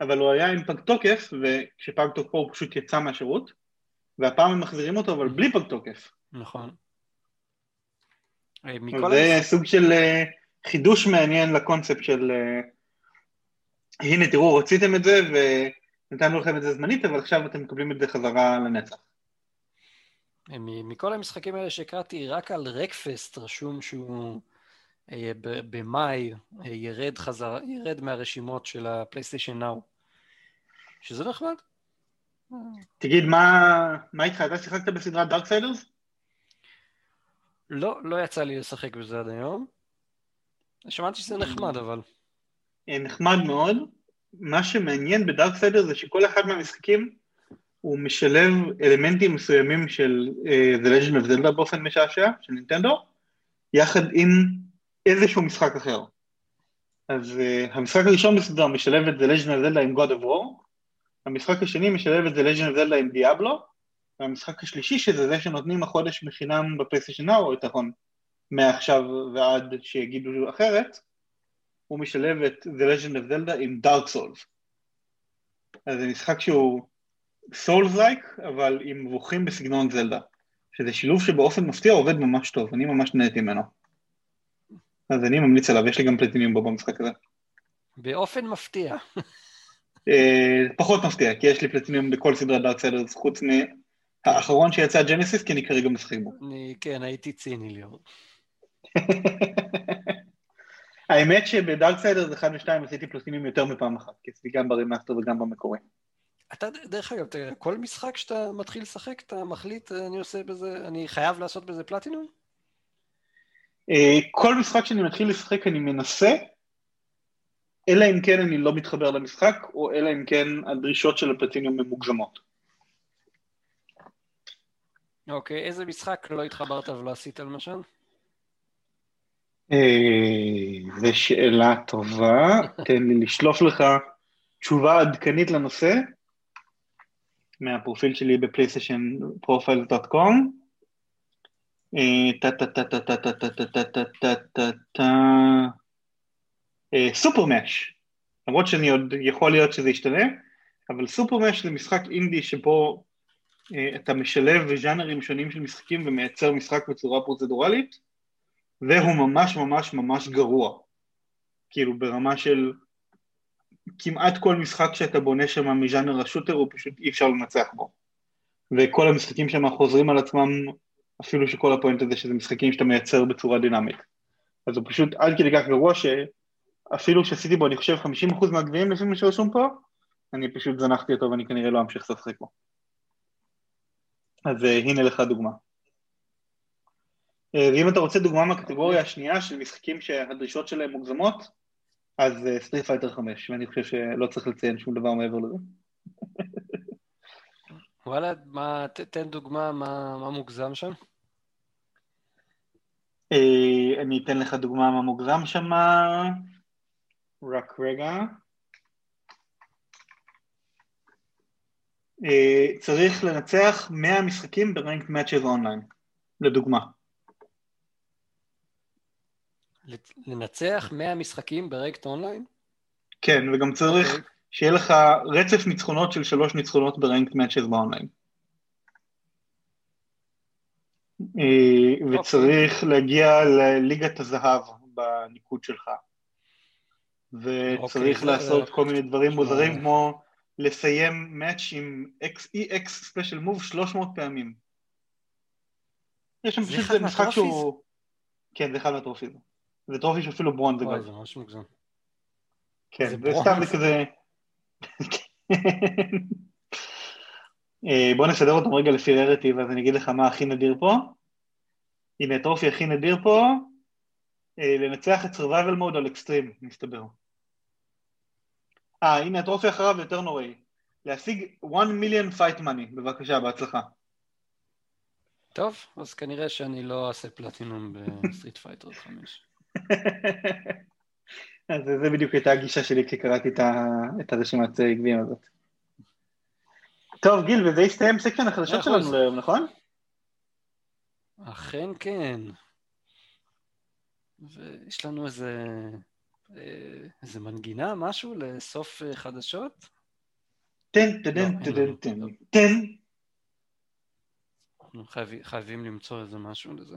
אבל הוא היה עם פג תוקף, וכשפג תוקפו הוא פשוט יצא מהשירות, והפעם הם מחזירים אותו אבל בלי פג תוקף. נכון. אה, זה סוג של אה, חידוש מעניין לקונספט של אה, הנה תראו רציתם את זה ונתנו לכם את זה זמנית אבל עכשיו אתם מקבלים את זה חזרה לנצח. מכל המשחקים האלה שהקראתי רק על Wreckfest רשום שהוא במאי ירד חזרה, ירד מהרשימות של ה PlayStation Now שזה נחמד. תגיד מה, מה איתך אתה שיחקת בסדרת Darksiders? לא, לא יצא לי לשחק בזה עד היום. שמעתי שזה נחמד, אבל... נחמד מאוד. מה שמעניין בדארק סיידר זה שכל אחד מהמשחקים הוא משלב אלמנטים מסוימים של uh, The Legend of Zelda באופן משעשע, של נינטנדו, יחד עם איזשהו משחק אחר. אז uh, המשחק הראשון בסדרה משלב את The Legend of Zelda עם God of War, המשחק השני משלב את The Legend of Zelda עם דיאבלו, והמשחק השלישי שזה זה שנותנים החודש בחינם בפלייסטיישן נאו, או יותר נכון, מעכשיו ועד שיגידו אחרת, הוא משלב את The Legend of Zelda עם Dark Souls. אז זה משחק שהוא Souls-like, אבל עם מבוכים בסגנון זלדה. שזה שילוב שבאופן מפתיע עובד ממש טוב, אני ממש נהניתי ממנו. אז אני ממליץ עליו, יש לי גם פלטינים בו במשחק הזה. באופן מפתיע. אה, פחות מפתיע, כי יש לי פלטינים בכל סדרת דארק סלרס, חוץ מהאחרון שיצא ג'נסיס, כי אני כרגע משחק בו. אני, כן, הייתי ציני ליאור. האמת שב Darksiders 1 ו-2 עשיתי פלטינומים יותר מפעם אחת, כי עשיתי גם ב remaster וגם במקורי. אתה, דרך אגב, כל משחק שאתה מתחיל לשחק, אתה מחליט, אני עושה בזה, אני חייב לעשות בזה פלטינום? אה, כל משחק שאני מתחיל לשחק אני מנסה, אלא אם כן אני לא מתחבר למשחק, או אלא אם כן הדרישות של הפלטינום הן מוגזמות. אוקיי, איזה משחק לא התחברת ולא עשית למשל? אה, זו שאלה טובה, תן לי לשלוף לך תשובה עדכנית לנושא מהפרופיל שלי בפלייסטיישן פרופיילס.קום. סופר מאש, למרות שאני עוד יכול להיות שזה ישתנה, אבל סופר מאש זה משחק אינדי שבו אתה משלב ז'אנרים שונים של משחקים ומייצר משחק בצורה פרוצדורלית. והוא ממש ממש ממש גרוע. כאילו ברמה של כמעט כל משחק שאתה בונה שם מז'אנר השוטר הוא פשוט אי אפשר לנצח בו. וכל המשחקים שם חוזרים על עצמם, אפילו שכל הפואנט הזה שזה משחקים שאתה מייצר בצורה דינמית. אז הוא פשוט עד כדי כך גרוע שאפילו שעשיתי בו אני חושב 50% מהגביעים לפי מה שרשום פה, אני פשוט זנחתי אותו ואני כנראה לא אמשיך לשחק בו. אז אה, הנה לך דוגמה. אה, ואם אתה רוצה דוגמה מהקטגוריה השנייה של משחקים שהדרישות שלהם מוגזמות, אז Street Fighter 5, ואני חושב שלא צריך לציין שום דבר מעבר לזה. וואלה, מה, תן דוגמה מה, מה מוגזם שם. אה, אני אתן לך דוגמה מה מוגזם שם, רק רגע. אה, צריך לנצח 100 משחקים ב-ranked matches online, לדוגמה. לנצח 100 משחקים ברקט אונליין? כן, וגם צריך okay. אוקיי. שיהיה לך רצף ניצחונות של שלוש ניצחונות ב-ranked matches ב-online. אה, וצריך להגיע לליגת הזהב בניקוד שלך. וצריך אוקיי, לעשות כל מיני דברים מוזרים כמו לסיים match עם EX special move 300 פעמים. יש שם פשוט משחק שהוא... כן, זה אחד מה-trophies. זה trophy שאפילו bronze זה גול. זה ממש מוגזם. כן, זה סתם זה כזה... אה, בוא נסדר אותם רגע לפי rarity, אז אני אגיד לך מה הכי נדיר פה. הנה, ה-trophy הכי נדיר פה, אה, לנצח את survival mode על אקסטרים, מסתבר. אה, הנה ה-trophy אחריו יותר נוראי. להשיג 1 מיליון fight money, בבקשה, בהצלחה. טוב, אז כנראה שאני לא אעשה פלטינום בסטריט פייטר 5. אז זה בדיוק הייתה הגישה שלי כשקראתי את הרשימת גביעים הזאת. טוב, גיל, וזה הסתיים סקשן החדשות שלנו היום, נכון? אכן כן. ויש לנו איזה, אה, איזה מנגינה, משהו לסוף אה, חדשות? תן, תן, לא, תן, תן, תן. אנחנו חייבים למצוא איזה משהו לזה.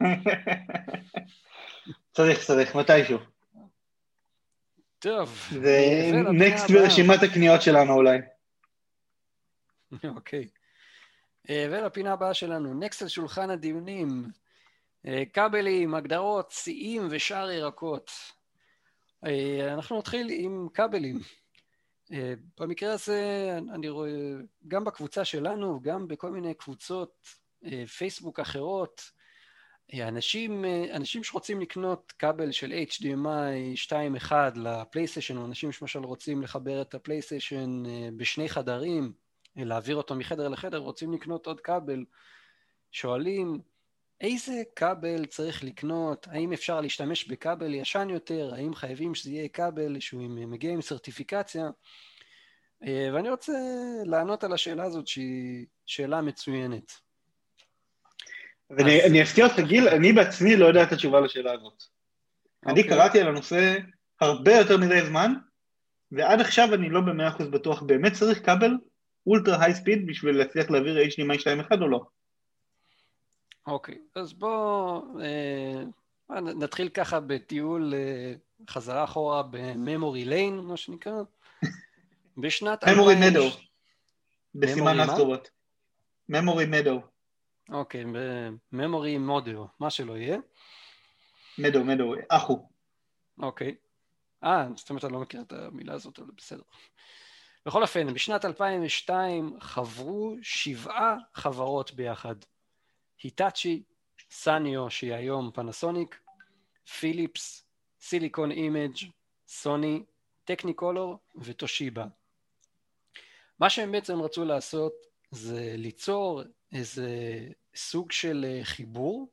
צריך, צריך, מתישהו. טוב. זה נקסט ברשימת הקניות שלנו אולי. אוקיי. אה, ולפינה הבאה שלנו, נקסט על שולחן הדיונים, אה, כבלים, הגדרות, שיאים ושאר ירקות. אה, אנחנו נתחיל עם כבלים. במקרה הזה אני רואה, גם בקבוצה שלנו, גם בכל מיני קבוצות פייסבוק אחרות, אנשים, אנשים שרוצים לקנות כבל של HDMI 2.1 לפלייסטיישן, או אנשים למשל רוצים לחבר את הפלייסטיישן בשני חדרים, להעביר אותו מחדר לחדר, רוצים לקנות עוד כבל, שואלים איזה כבל צריך לקנות, האם אפשר להשתמש בכבל ישן יותר, האם חייבים שזה יהיה כבל שהוא מגיע עם certification, אה, ואני רוצה לענות על השאלה הזאת שהיא שאלה מצוינת. ואני אפתיע אותך גיל, אני בעצמי לא יודע את התשובה לשאלה הזאת. אני אוקיי. קראתי על הנושא הרבה יותר מדי זמן, ועד עכשיו אני לא במאה אחוז בטוח, באמת צריך כבל ultra high speed בשביל להצליח להעביר HDMI 2.1 או לא? אוקיי, אז בואו אה, נתחיל ככה בטיול אה, חזרה אחורה ב-memory lane, מה שנקרא. בשנת... memory meadow. בסימן אסטרובות. ממורי מדו. אוקיי, ממורי מודו, מה שלא יהיה. מדו, מדו, אחו. אוקיי. אה, זאת אומרת, אני לא מכיר את המילה הזאת, אבל בסדר. בכל אופן, בשנת 2002 חברו שבעה חברות ביחד. היטאצ'י, סניו, שהיא היום פנסוניק, פיליפס, סיליקון אימג', סוני, טכניקולור וטושיבה. מה שהם בעצם רצו לעשות זה ליצור איזה סוג של אה, חיבור,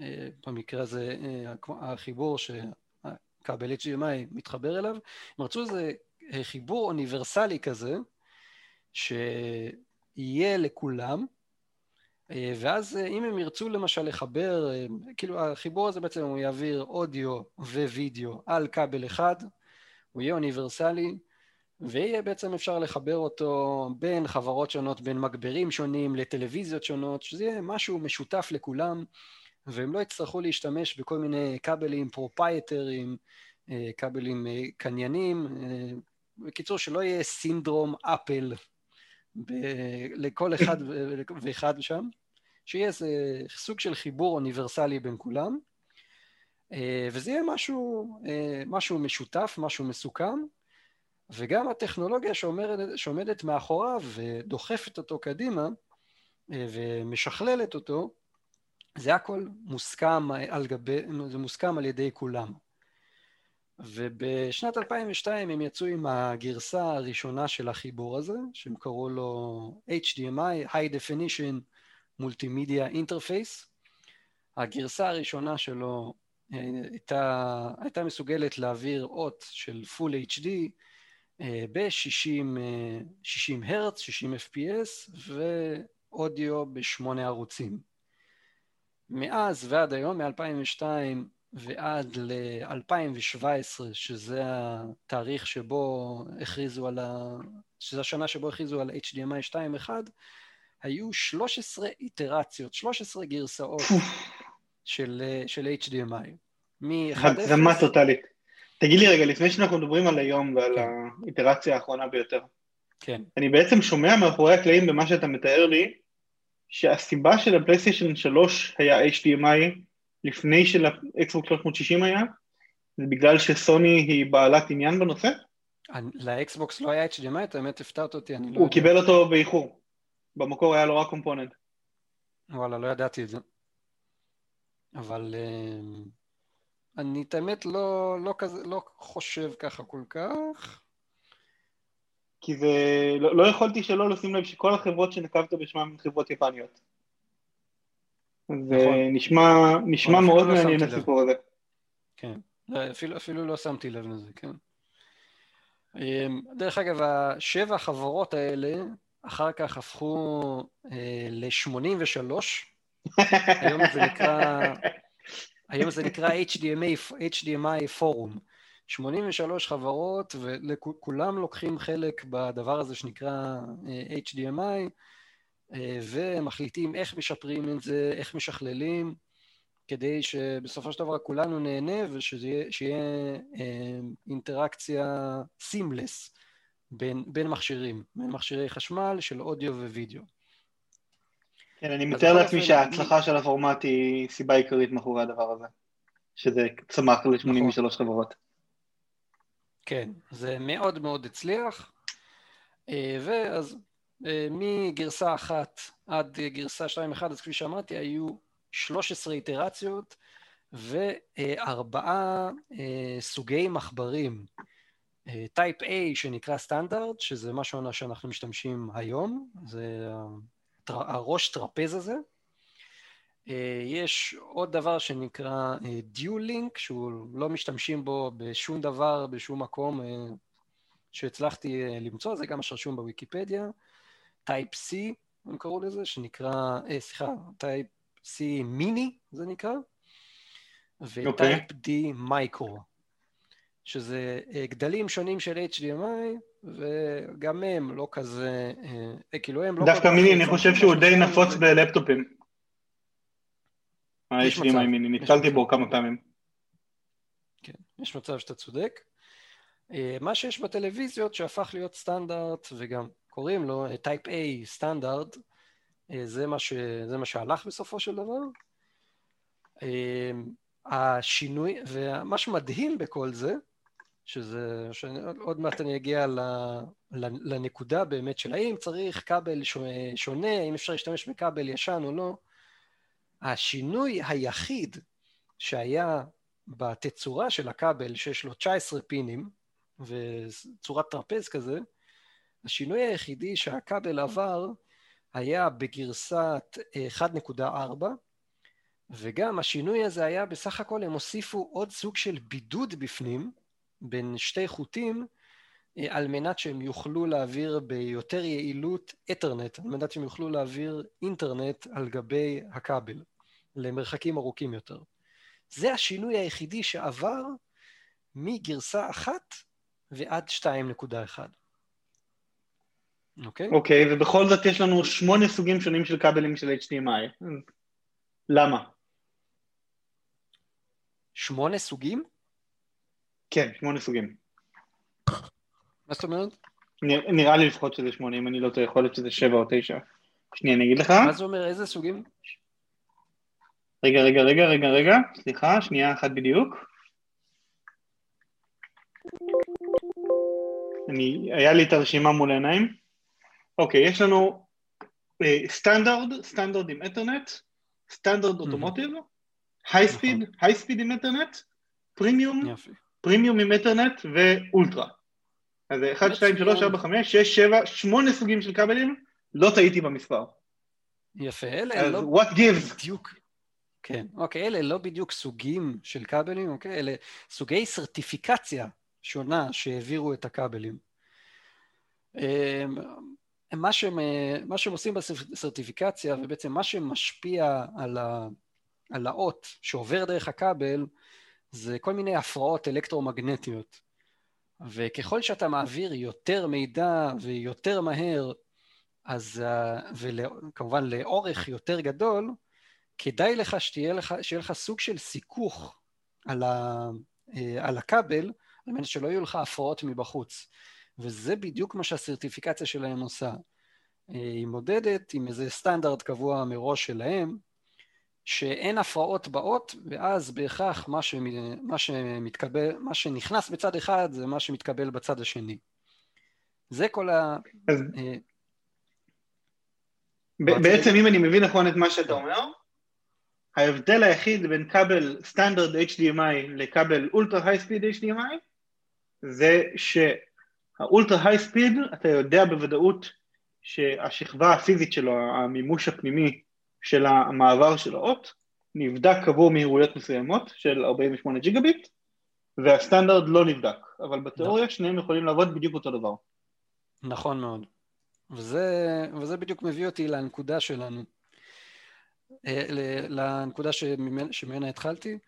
אה, במקרה הזה אה, החיבור שכבל HDMI מתחבר אליו, הם רצו איזה חיבור אוניברסלי כזה, שיהיה לכולם, ואז אם הם ירצו למשל לחבר, כאילו החיבור הזה בעצם הוא יעביר אודיו ווידאו על כבל אחד, הוא יהיה אוניברסלי, ויהיה בעצם אפשר לחבר אותו בין חברות שונות, בין מגברים שונים לטלוויזיות שונות, שזה יהיה משהו משותף לכולם, והם לא יצטרכו להשתמש בכל מיני כבלים proprietary, כבלים קניינים, בקיצור, שלא יהיה סינדרום אפל ב- לכל אחד ואחד שם, שיהיה איזה סוג של חיבור אוניברסלי בין כולם, אה, וזה יהיה משהו, אה, משהו משותף, משהו מסוכם, וגם הטכנולוגיה שעומדת, שעומדת מאחוריו ודוחפת אותו קדימה אה, ומשכללת אותו, זה הכל מוסכם על גבי, זה מוסכם על ידי כולם. ובשנת 2002 הם יצאו עם הגרסה הראשונה של החיבור הזה, שהם קראו לו HDMI, High Definition Multimedia Interface. הגרסה הראשונה שלו אה, הייתה, הייתה מסוגלת להעביר אות של Full HD ב-60 הרץ, 60 FPS ואודיו בשמונה ערוצים. מאז ועד היום, מ-2002, ועד ל-2017, שזה התאריך שבו הכריזו על ה... שזה השנה שבו הכריזו על HDMI 2.1, היו 13 איטרציות, 13 גרסאות של, של HDMI. הגזמה טוטאלית. תגיד לי רגע, לפני שאנחנו מדברים על היום ועל כן. האיטרציה האחרונה ביותר, כן. אני בעצם שומע מאחורי הקלעים במה שאתה מתאר לי, שהסיבה של הפלייסטיישן 3 היה HDMI לפני שלאקסבוק 360 היה, זה בגלל שסוני היא בעלת עניין בנושא? לאקסבוקס לא היה HDMI, את האמת הפתעת אותי, אני לא... הוא קיבל אותו באיחור. במקור היה לו רק קומפוננט. וואלה, לא ידעתי את זה. אבל אה, אני את האמת לא, לא, כזה, לא חושב ככה כל כך. כי זה... לא, לא יכולתי שלא לשים לב שכל החברות שנקבת בשמן הן חברות יפניות. זה נכון. נשמע, נשמע מאוד לא מעניין הסיפור הזה. כן, לא, אפילו, אפילו לא שמתי לב לזה, כן. אמ, דרך אגב, השבע החברות האלה אחר כך הפכו אה, ל-83, היום זה נקרא, היום זה נקרא HDMI, HDMI פורום. 83 חברות וכולם לוקחים חלק בדבר הזה שנקרא אה, HDMI אה, ומחליטים איך משפרים את זה, איך משכללים כדי שבסופו של דבר כולנו נהנה ושיהיה אה, אינטראקציה סימלס בין, בין מכשירים, בין מכשירי חשמל של אודיו ווידאו. כן, אני מתאר לעצמי שההצלחה. של הפורמט היא סיבה עיקרית מאחורי הדבר הזה, שזה צמח ל-83 נכון. חברות. כן, זה מאוד מאוד הצליח, אה, ואז אה, מגרסה אחת עד גרסה 2.1, אז כפי שאמרתי, היו 13 איטרציות וארבעה אה, סוגי מחברים. type A שנקרא סטנדרט, שזה משהו שאנחנו משתמשים היום, זה הראש טרפז הזה. יש עוד דבר שנקרא dual link, שהוא לא משתמשים בו בשום דבר, בשום מקום שהצלחתי למצוא, זה גם מה שרשום בוויקיפדיה. type C, הם קראו לזה, שנקרא, אה, סליחה, type C mini זה נקרא, ו-type okay. D micro, שזה גדלים שונים של HDMI, וגם הם לא כזה, אה, כאילו הם לא... דווקא מיני, אני חושב שהוא די נפוץ בלפטופים. ה-HDMI מיני, נתקלתי בו כמה פעמים. כן, יש מצב שאתה צודק. אה, מה שיש בטלוויזיות שהפך להיות סטנדרט וגם קוראים לו type A standard, זה מה, ש... זה מה שהלך בסופו של דבר. אה, השינוי, ומה שמדהים בכל זה, שזה, שעוד מעט אני אגיע לנקודה באמת של האם צריך כבל שונה, האם אפשר להשתמש בכבל ישן או לא, השינוי היחיד שהיה בתצורה של הכבל, שיש לו 19 פינים, וצורת טרפז כזה, השינוי היחידי שהכבל עבר היה בגרסת 1.4, וגם השינוי הזה היה בסך הכל, הם הוסיפו עוד סוג של בידוד בפנים, בין שתי חוטים, אה, על מנת שהם יוכלו להעביר ביותר יעילות אתרנט, על מנת שהם יוכלו להעביר אינטרנט על גבי הכבל, למרחקים ארוכים יותר. זה השינוי היחידי שעבר מגרסה אחת ועד 2.1. אוקיי? Okay? אוקיי, okay, ובכל זאת יש לנו שמונה סוגים שונים של כבלים של HDMI. למה? שמונה סוגים? כן, שמונה סוגים. מה זאת אומרת? נראה לי לפחות שזה שמונה, אם אני לא טועה, יכול להיות שזה שבע או תשע. שנייה, אני אגיד לך. מה זה אומר, איזה סוגים? רגע, רגע, רגע, רגע, רגע, סליחה, שנייה אחת בדיוק. אני, היה לי את הרשימה מול העיניים. אוקיי, יש לנו סטנדרט, סטנדרט עם אתרנט, סטנדרט אוטומוטיב, היי ספיד, היי ספיד עם אתרנט, פרימיום, פרימיום עם אתרנט ואולטרה. אז 1, 2, 3, 4, 5, 6, 7, 8 סוגים של כבלים, לא טעיתי במספר. יפה, אלה לא what gives? בדיוק, כן, אוקיי, אלה לא בדיוק סוגים של כבלים, אוקיי, אלה סוגי סרטיפיקציה שונה שהעבירו את הכבלים. אמ, מה שהם, מה שהם עושים בסרטיפיקציה, ובעצם מה שמשפיע על, ה, על האות שעובר דרך הכבל, זה כל מיני הפרעות אלקטרומגנטיות. וככל שאתה מעביר יותר מידע ויותר מהר אז, וכמובן לאורך יותר גדול, כדאי לך שתהיה לך, שיהיה לך סוג של סיכוך על, ה, על הכבל, על מנת שלא יהיו לך הפרעות מבחוץ. וזה בדיוק מה שהסרטיפיקציה שלהם עושה. היא מודדת עם איזה סטנדרט קבוע מראש שלהם, שאין הפרעות באות, ואז בהכרח מה, שמ, מה, שמתקבל, מה שנכנס בצד אחד זה מה שמתקבל בצד השני. זה כל ה... אז... אה, בעצם אם אני מבין נכון את מה שאתה אומר, ההבדל היחיד בין כבל סטנדרט HDMI לכבל אולטרה היי ספיד HDMI זה שהאולטרה היי ספיד אתה יודע בוודאות שהשכבה הפיזית שלו, המימוש הפנימי של המעבר של האות, נבדק עבור מהירויות מסוימות של 48 ג'יגה ביט, והסטנדרט לא נבדק, אבל בתיאוריה נכון. שניהם יכולים לעבוד בדיוק אותו דבר. נכון מאוד. וזה, וזה בדיוק מביא אותי לנקודה שלנו. אה, לנקודה שממנה, שממנה התחלתי.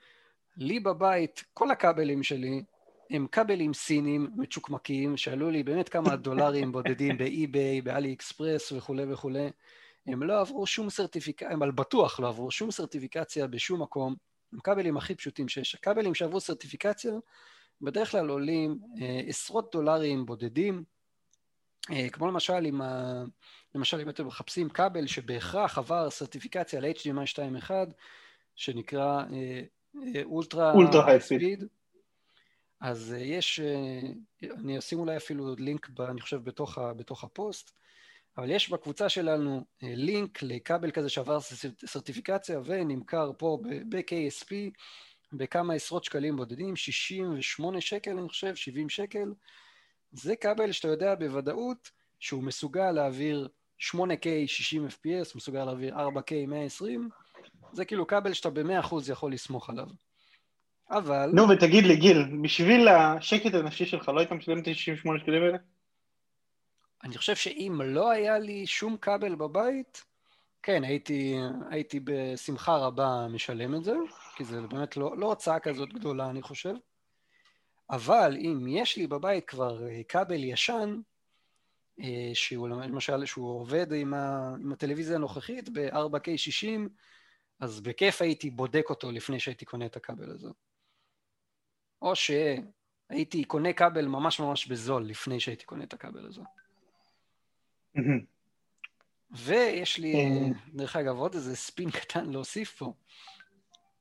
לי בבית, כל הכבלים שלי הם כבלים סינים מצ'וקמקים שעלו לי באמת כמה דולרים בודדים באי-ביי, באלי אקספרס וכולי וכולי. הם לא עברו שום סרטיפיקציה, הם על בטוח לא עברו שום סרטיפיקציה בשום מקום. הם כבלים הכי פשוטים שיש. הכבלים שעברו סרטיפיקציה בדרך כלל עולים אה, עשרות דולרים בודדים, אה, כמו למשל אם, ה... למשל אם אתם מחפשים כבל שבהכרח עבר סרטיפיקציה ל-HDMI 2.1 שנקרא אולטרה אולטרה ספיד אז אה, יש, אה, אני אשים אולי אפילו לינק, ב, אני חושב, בתוך, ה, בתוך הפוסט, אבל יש בקבוצה שלנו אה, לינק לכבל כזה שעבר סרטיפיקציה ונמכר פה ב-KSP בכמה עשרות שקלים בודדים, 68 שקל אני חושב, 70 שקל. זה כבל שאתה יודע בוודאות שהוא מסוגל להעביר 8K 60 FPS, מסוגל להעביר 4K 120, זה כאילו כבל שאתה ב-100% יכול לסמוך עליו. אבל... נו, ותגיד לי, גיל, בשביל השקט הנפשי שלך לא היית משלם את ה-68 שקלים האלה? אני חושב שאם לא היה לי שום כבל בבית, כן, הייתי, הייתי בשמחה רבה משלם את זה, כי זה באמת לא, לא הוצאה כזאת גדולה, אני חושב. אבל אם יש לי בבית כבר אה, כבל ישן, אה, שהוא למשל, שהוא עובד עם, ה, עם הטלוויזיה הנוכחית ב-4K 60, אז בכיף הייתי בודק אותו לפני שהייתי קונה את הכבל הזה. או שהייתי קונה כבל ממש ממש בזול לפני שהייתי קונה את הכבל הזה. ויש לי, אה. דרך אגב, עוד איזה ספין קטן להוסיף פה.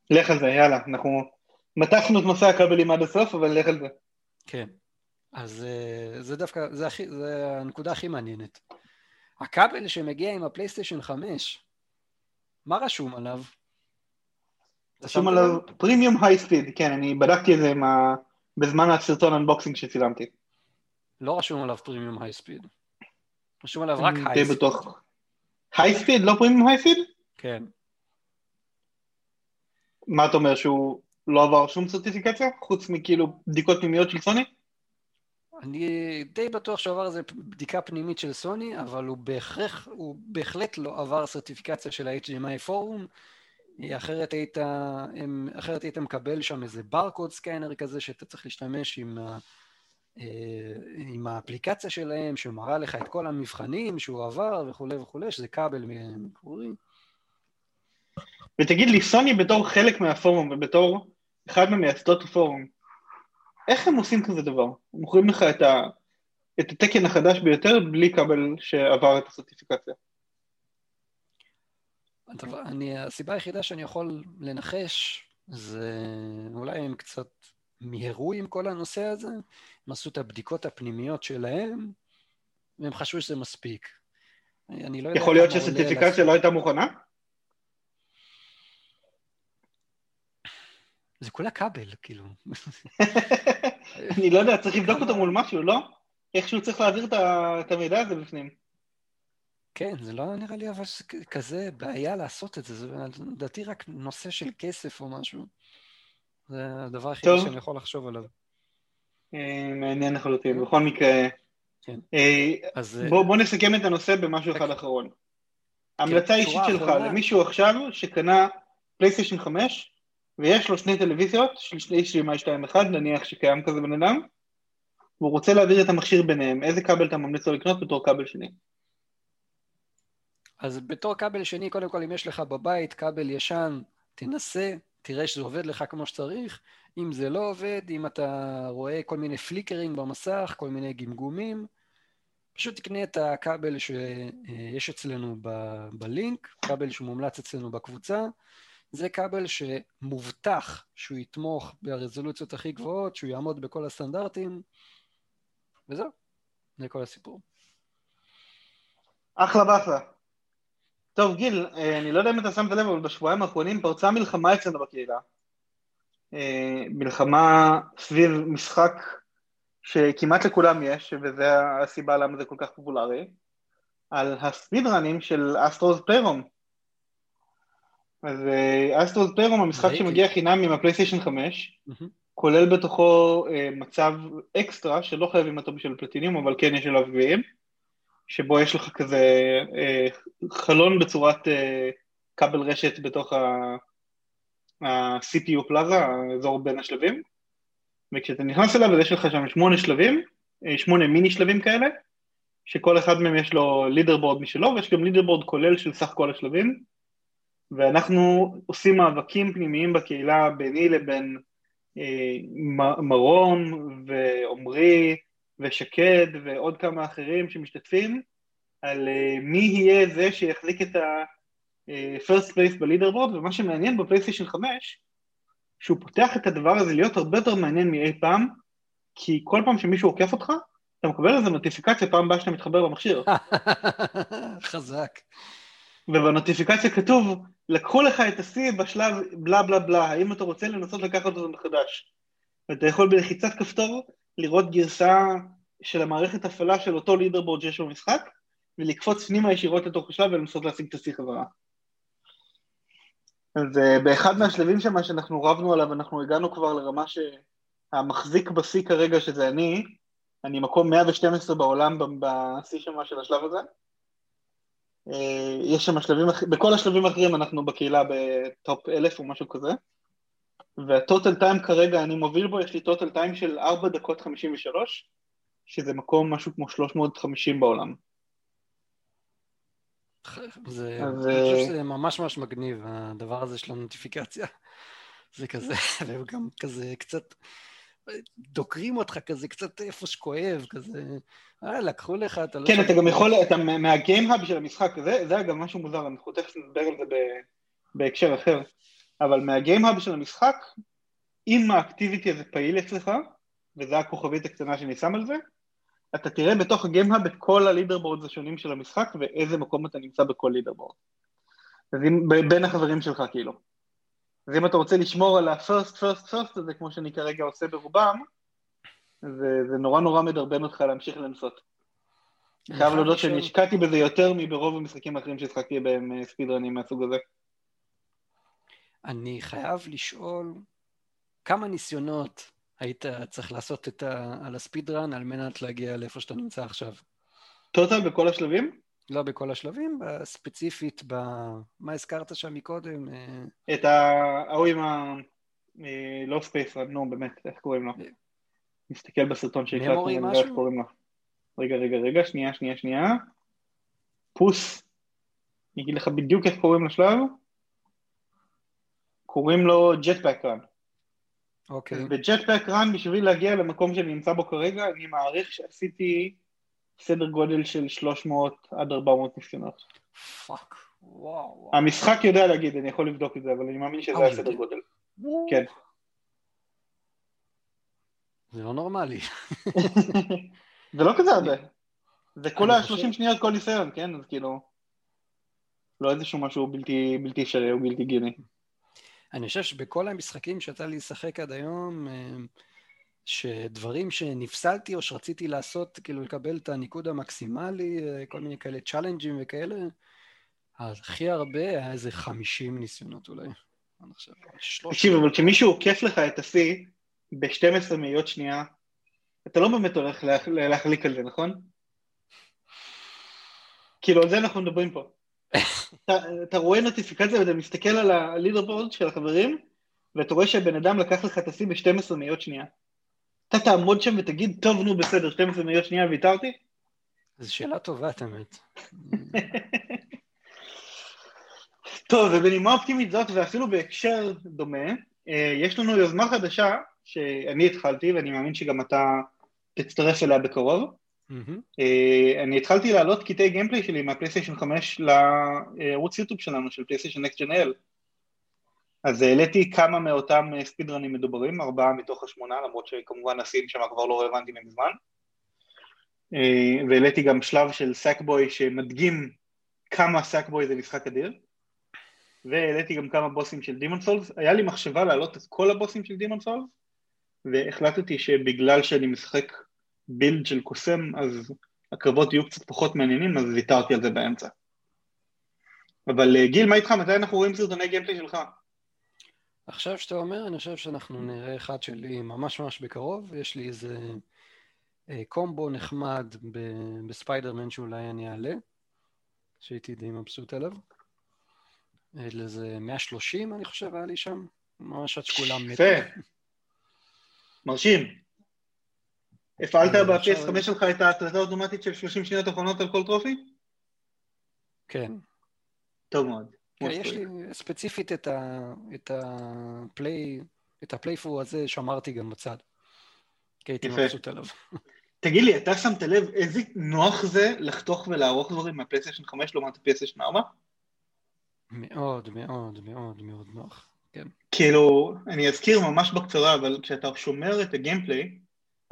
לך על זה, יאללה, אנחנו מתחנו את נושא הכבלים עד הסוף, אבל לך על זה. כן, אז אה, זה דווקא, זה, הכי, זה הנקודה הכי מעניינת. הכבל שמגיע עם הפלייסטיישן 5, מה רשום עליו? רשום עליו premium high speed, כן, אני בדקתי את זה ה... בזמן הסרטון unboxing שצילמתי. לא רשום עליו premium high speed. רשום עליו רק high speed. בטוח. high speed? לא premium high speed? כן. מה אתה אומר, שהוא לא עבר שום סרטיפיקציה? חוץ מכאילו בדיקות פנימיות של סוני? אני די בטוח שהוא עבר איזה בדיקה פנימית של סוני, אבל הוא בהכרח, הוא בהחלט לא עבר סרטיפיקציה של ה-HDMI פורום, אחרת היית, אחרת היית מקבל שם איזה ברקוד סקנר כזה שאתה צריך להשתמש עם, עם האפליקציה שלהם שמראה לך את כל המבחנים שהוא עבר וכולי וכולי, שזה כבל מקורי. ותגיד לי, סוני בתור חלק מהפורום ובתור אחד ממייסדות הפורום, איך הם עושים כזה דבר? הם מוכרים לך את, ה, את התקן החדש ביותר בלי כבל שעבר את הסרטיפיקציה. הדבר, אני, הסיבה היחידה שאני יכול לנחש זה אולי הם קצת מיהרו עם כל הנושא הזה, הם עשו את הבדיקות הפנימיות שלהם והם חשבו שזה מספיק. אני לא יודע... יכול להיות שסרטיפיקציה לא הייתה מוכנה? זה כולה כבל, כאילו. אני לא יודע, צריך לבדוק אותו מול משהו, לא? איכשהו צריך להעביר את המידע הזה בפנים. כן, זה לא נראה לי אבל כזה בעיה לעשות את זה, זה לדעתי רק נושא של כסף או משהו. זה הדבר היחידי שאני יכול לחשוב עליו. אה, מעניין לחלוטין, בכל מקרה, כן. אה, אה, בוא נסכם את הנושא במשהו אחד אחרון. כן, אישית שלך למישהו עכשיו שקנה פלייסטיישן 5 ויש לו שני טלוויזיות של HDMI 2.1, נניח שקיים כזה בן אדם, והוא רוצה להעביר את המכשיר ביניהם, איזה כבל אתה ממליץ לו לקנות בתור כבל שני? אז בתור כבל שני, קודם כל, אם יש לך בבית כבל ישן, תנסה, תראה שזה עובד לך כמו שצריך. אם זה לא עובד, אם אתה רואה כל מיני פליקרים במסך, כל מיני גמגומים, פשוט תקנה את הכבל שיש אצלנו ב- בלינק, כבל שמומלץ אצלנו בקבוצה. זה כבל שמובטח שהוא יתמוך ברזולוציות הכי גבוהות, שהוא יעמוד בכל הסטנדרטים, וזהו, זה כל הסיפור. אחלה באחלה. טוב גיל, אה, אני לא יודע אם אתה שמת לב, אבל בשבועיים האחרונים פרצה מלחמה אצלנו בקהילה. אה, מלחמה סביב משחק שכמעט לכולם יש, וזו הסיבה למה זה כל כך פופולרי, על ה-speedrunים של Astro's Playroom. אז Astro's Playroom, המשחק. שמגיע חינם עם הפלייסטיישן 5, כולל בתוכו אה, מצב אקסטרה, שלא חייבים אותו בשביל פלטיניום, אבל כן יש עליו גביעים, שבו יש לך כזה אה, חלון בצורת אה, כבל רשת בתוך ה-CPU פלאזה, האזור בין השלבים, וכשאתה נכנס אליו אז יש לך שם שמונה שלבים, אה, שמונה מיני שלבים כאלה, שכל אחד מהם יש לו לידרבורד משלו, ויש גם לידרבורד כולל של סך כל השלבים, ואנחנו עושים מאבקים פנימיים בקהילה ביני לבין אה, מרום ועומרי ושקד ועוד כמה אחרים שמשתתפים על אה, מי יהיה זה שיחזיק את ה-first place בלידרבורד, ומה שמעניין בפלייסטיישן 5, שהוא פותח את הדבר הזה להיות הרבה יותר מעניין מאי פעם, כי כל פעם שמישהו עוקף אותך, אתה מקבל איזה נוטיפיקציה פעם הבאה שאתה מתחבר למכשיר. חזק. ובנוטיפיקציה כתוב, לקחו לך את השיא בשלב בלה בלה בלה, האם אתה רוצה לנסות לקחת אותו מחדש? ואתה יכול בלחיצת כפתור לראות גרסה של המערכת הפעלה של אותו לידרבורד שיש במשחק, ולקפוץ פנימה ישירות לתוך השלב ולנסות להשיג את השיא חזרה. אז אה, באחד מהשלבים שם שאנחנו רבנו עליו, אנחנו הגענו כבר לרמה שהמחזיק בשיא כרגע, שזה אני, אני מקום 112 בעולם בשיא שם של השלב הזה. אה, יש שם שלבים, בכל השלבים האחרים אנחנו בקהילה בטופ 1000 או משהו כזה. והטוטל טיים כרגע אני מוביל בו, יש לי טוטל טיים של 4 דקות 53, שזה מקום משהו כמו 350 בעולם. זה, אז, אני חושב אה, שזה ממש ממש מגניב, הדבר הזה של הנוטיפיקציה. זה כזה, והם גם כזה קצת דוקרים אותך כזה קצת איפה שכואב, כזה, אה, לקחו לך, אתה לא... כן, אתה גם יכול, אתה מה- מהגיימהאב של המשחק, זה, זה אגב משהו מוזר, אנחנו תכף נדבר על זה בהקשר אחר, אבל מהגיימהאב של המשחק, אם האקטיביטי הזה פעיל אצלך, וזו הכוכבית הקטנה שאני שם על זה, אתה תראה בתוך הגיימהאב את כל הלידרבורדס השונים של המשחק, ואיזה מקום אתה נמצא בכל לידרבורד. אז אם, בין החברים שלך כאילו. אז אם אתה רוצה לשמור על ה-first, first, first הזה, כמו שאני כרגע עושה ברובם, זה, זה נורא נורא מדרבן אותך להמשיך לנסות. חייב להודות שאני השקעתי בזה יותר מברוב המשחקים האחרים שהשחקתי בהם אה, speedrunים מהסוג הזה. אני חייב לשאול כמה ניסיונות היית צריך לעשות את ה... על ה-speedrun על מנת להגיע לאיפה שאתה נמצא עכשיו. total בכל השלבים? לא בכל השלבים, ספציפית ב... מה הזכרת שם מקודם? אה, את ההוא עם ה... לא space red, נו באמת, איך קוראים לו? נסתכל בסרטון שהקלטנו, ממורי, ונראה איך? קוראים לו. רגע, רגע, רגע, שנייה, שנייה, שנייה. פאוז. אני אגיד לך בדיוק איך קוראים לשלב. קוראים לו Jetpack Run. אוקיי. ב Jetpack Run, בשביל להגיע למקום שאני נמצא בו כרגע, אני מעריך שעשיתי סדר גודל של 300 עד 400 ניסיונות. fuck. וואו. וואו. המשחק יודע להגיד, אני יכול לבדוק את זה, אבל אני מאמין שזה אה, הסדר יודע? גודל. כן. זה לא נורמלי. זה לא כזה הרבה. זה אני כולה חושב- 30 שניות כל ניסיון, כן? אז כאילו... לא איזשהו משהו בלתי בלתי אפשרי או בלתי הגיוני. אני חושב שבכל המשחקים שיצא לי לשחק עד היום, אה, שדברים שנפסלתי או שרציתי לעשות, כאילו לקבל את הניקוד המקסימלי, אה, כל מיני כאלה צ'אלנג'ים וכאלה, הכי הרבה היה איזה 50 ניסיונות אולי. עד עכשיו. 300. תקשיב, אבל כשמישהו עוקף לך את השיא ב-12 מאיות שנייה, אתה לא באמת הולך לה- להחליק על זה, נכון? כאילו, על זה אנחנו מדברים פה. אתה, אתה רואה נוטיפיקציה ואתה מסתכל על הלידרבורד של החברים, ואתה רואה שהבן אדם לקח לך את השיא ב-12 מאיות שנייה. אתה תעמוד שם ותגיד, טוב, נו, בסדר, 12 מאיות שנייה ויתרתי? זו שאלה טובה, את האמת. טוב, ובנימה אופטימית זאת, ואפילו בהקשר דומה, אה, יש לנו יוזמה חדשה שאני התחלתי, ואני מאמין שגם אתה תצטרף אליה בקרוב. Mm-hmm. אני התחלתי להעלות קטעי gameplay שלי מהפלייסטיישן 5 לערוץ יוטיוב שלנו, של פלייסטיישן NextGen IL. אז העליתי כמה מאותם speedruns מדוברים, ארבעה מתוך השמונה, למרות שכמובן הסצנה שם כבר לא רלוונטי מזמן. אה, והעליתי גם שלב של Sackboy שמדגים כמה Sackboy זה משחק אדיר. והעליתי גם כמה בוסים של Demon's Souls. היה לי מחשבה להעלות את כל הבוסים של Demon's Souls, והחלטתי שבגלל שאני משחק build של קוסם, אז הקרבות יהיו קצת פחות מעניינים, אז ויתרתי על זה באמצע. אבל אה, גיל, מה איתך? מתי אנחנו רואים סרטוני gameplay שלך? עכשיו שאתה אומר, אני חושב שאנחנו נראה אחד שלי ממש ממש בקרוב. יש לי איזה אה, קומבו נחמד בספיידרמן שאולי אני אעלה, שהייתי די מבסוט עליו. לאיזה 130 אני חושב היה לי שם, ממש עד שכולם מתו. מרשים. הפעלת אה, ב-PS5 שלך את ההקלטה האוטומטית של 30 שניות אחרונות על כל טרופי? כן. טוב מאוד. כן, יש לי ספציפית את, ה, את הפליי, את הפלייפור הזה שמרתי גם בצד. כי הייתי מבסוט עליו. תגיד לי, אתה שמת לב איזה נוח זה לחתוך ולערוך דברים מהפלייסטיישן 5 לעומת הפלייסטיישן 4? מאוד, מאוד, מאוד מאוד נוח, כן. כאילו, אני אזכיר ממש בקצרה, אבל כשאתה שומר את ה gameplay,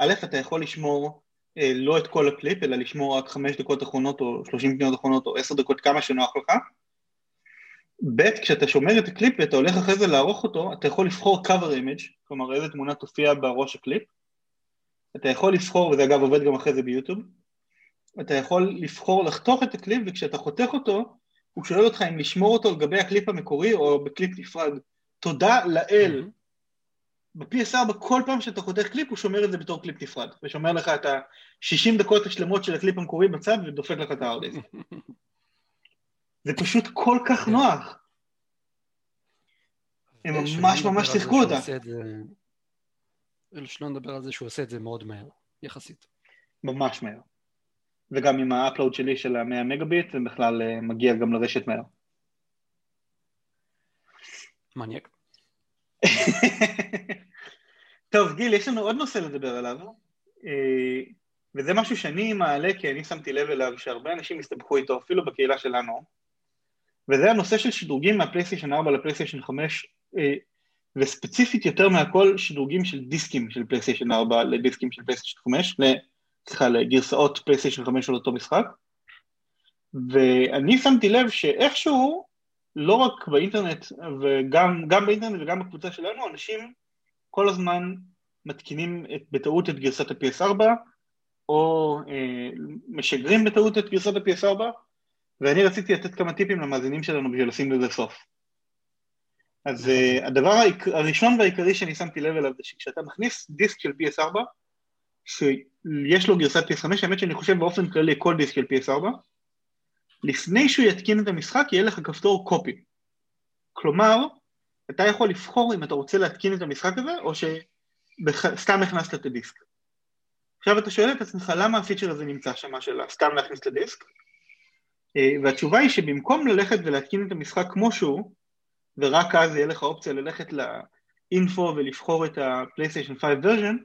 א', אתה יכול לשמור אה, לא את כל הקליפ, אלא לשמור רק 5 דקות אחרונות, או 30 שניות אחרונות, או 10 דקות, כמה שנוח לך. ב', כשאתה שומר את הקליפ ואתה הולך אחרי זה לערוך אותו, אתה יכול לבחור cover image, כלומר איזה תמונה תופיע בראש הקליפ. אתה יכול לבחור, וזה אגב עובד גם אחרי זה ביוטיוב, אתה יכול לבחור לחתוך את הקליפ, וכשאתה חותך אותו, הוא שואל אותך אם לשמור אותו על גבי הקליפ המקורי או בקליפ נפרד. תודה לאל. ב-PS4 כל פעם שאתה חותך קליפ הוא שומר את זה בתור קליפ נפרד, ושומר לך את ה-60 דקות השלמות של הקליפ המקורי בצד ודופק לך את הארדיסק. זה פשוט כל כך כן. נוח. הם ממש ממש שיחקו אותה. שלא נדבר על זה שהוא עושה את זה מאוד מהר, יחסית. ממש מהר. וגם עם ה upload שלי של ה-100 מגביט, זה בכלל אה, מגיע גם לרשת מהר. מניאק. טוב, גיל, יש לנו עוד נושא לדבר עליו, אה, וזה משהו שאני מעלה כי אני שמתי לב אליו שהרבה אנשים הסתבכו איתו, אפילו בקהילה שלנו, וזה הנושא של שדרוגים מהפלייסטיישן 4 לפלייסטיישן 5, אה, וספציפית יותר מהכל שדרוגים של דיסקים של פלייסטיישן 4 לדיסקים של פלייסטיישן 5, סליחה, לגרסאות פלייסטיישן 5 של אותו משחק, ואני שמתי לב שאיכשהו, לא רק באינטרנט, וגם באינטרנט וגם בקבוצה שלנו, אנשים כל הזמן מתקינים את, בטעות את גרסת ה-PS4, או אה, משגרים בטעות את גרסת ה-PS4, ואני רציתי לתת כמה טיפים למאזינים שלנו בשביל לשים לזה סוף. אז uh, הדבר העיק... הראשון והעיקרי שאני שמתי לב אליו זה שכשאתה מכניס דיסק של PS4, שיש לו גרסת PS5, האמת שאני חושב באופן כללי כל דיסק של PS4, לפני שהוא יתקין את המשחק יהיה לך כפתור קופי. כלומר, אתה יכול לבחור אם אתה רוצה להתקין את המשחק הזה, או שסתם הכנסת את הדיסק. עכשיו אתה שואל את עצמך למה הפיצ'ר הזה נמצא שם של סתם להכניס את הדיסק, אה, והתשובה היא שבמקום ללכת ולהתקין את המשחק כמו שהוא, ורק אז יהיה לך אופציה ללכת לאינפו ולבחור את הפלייסטיישן 5 version,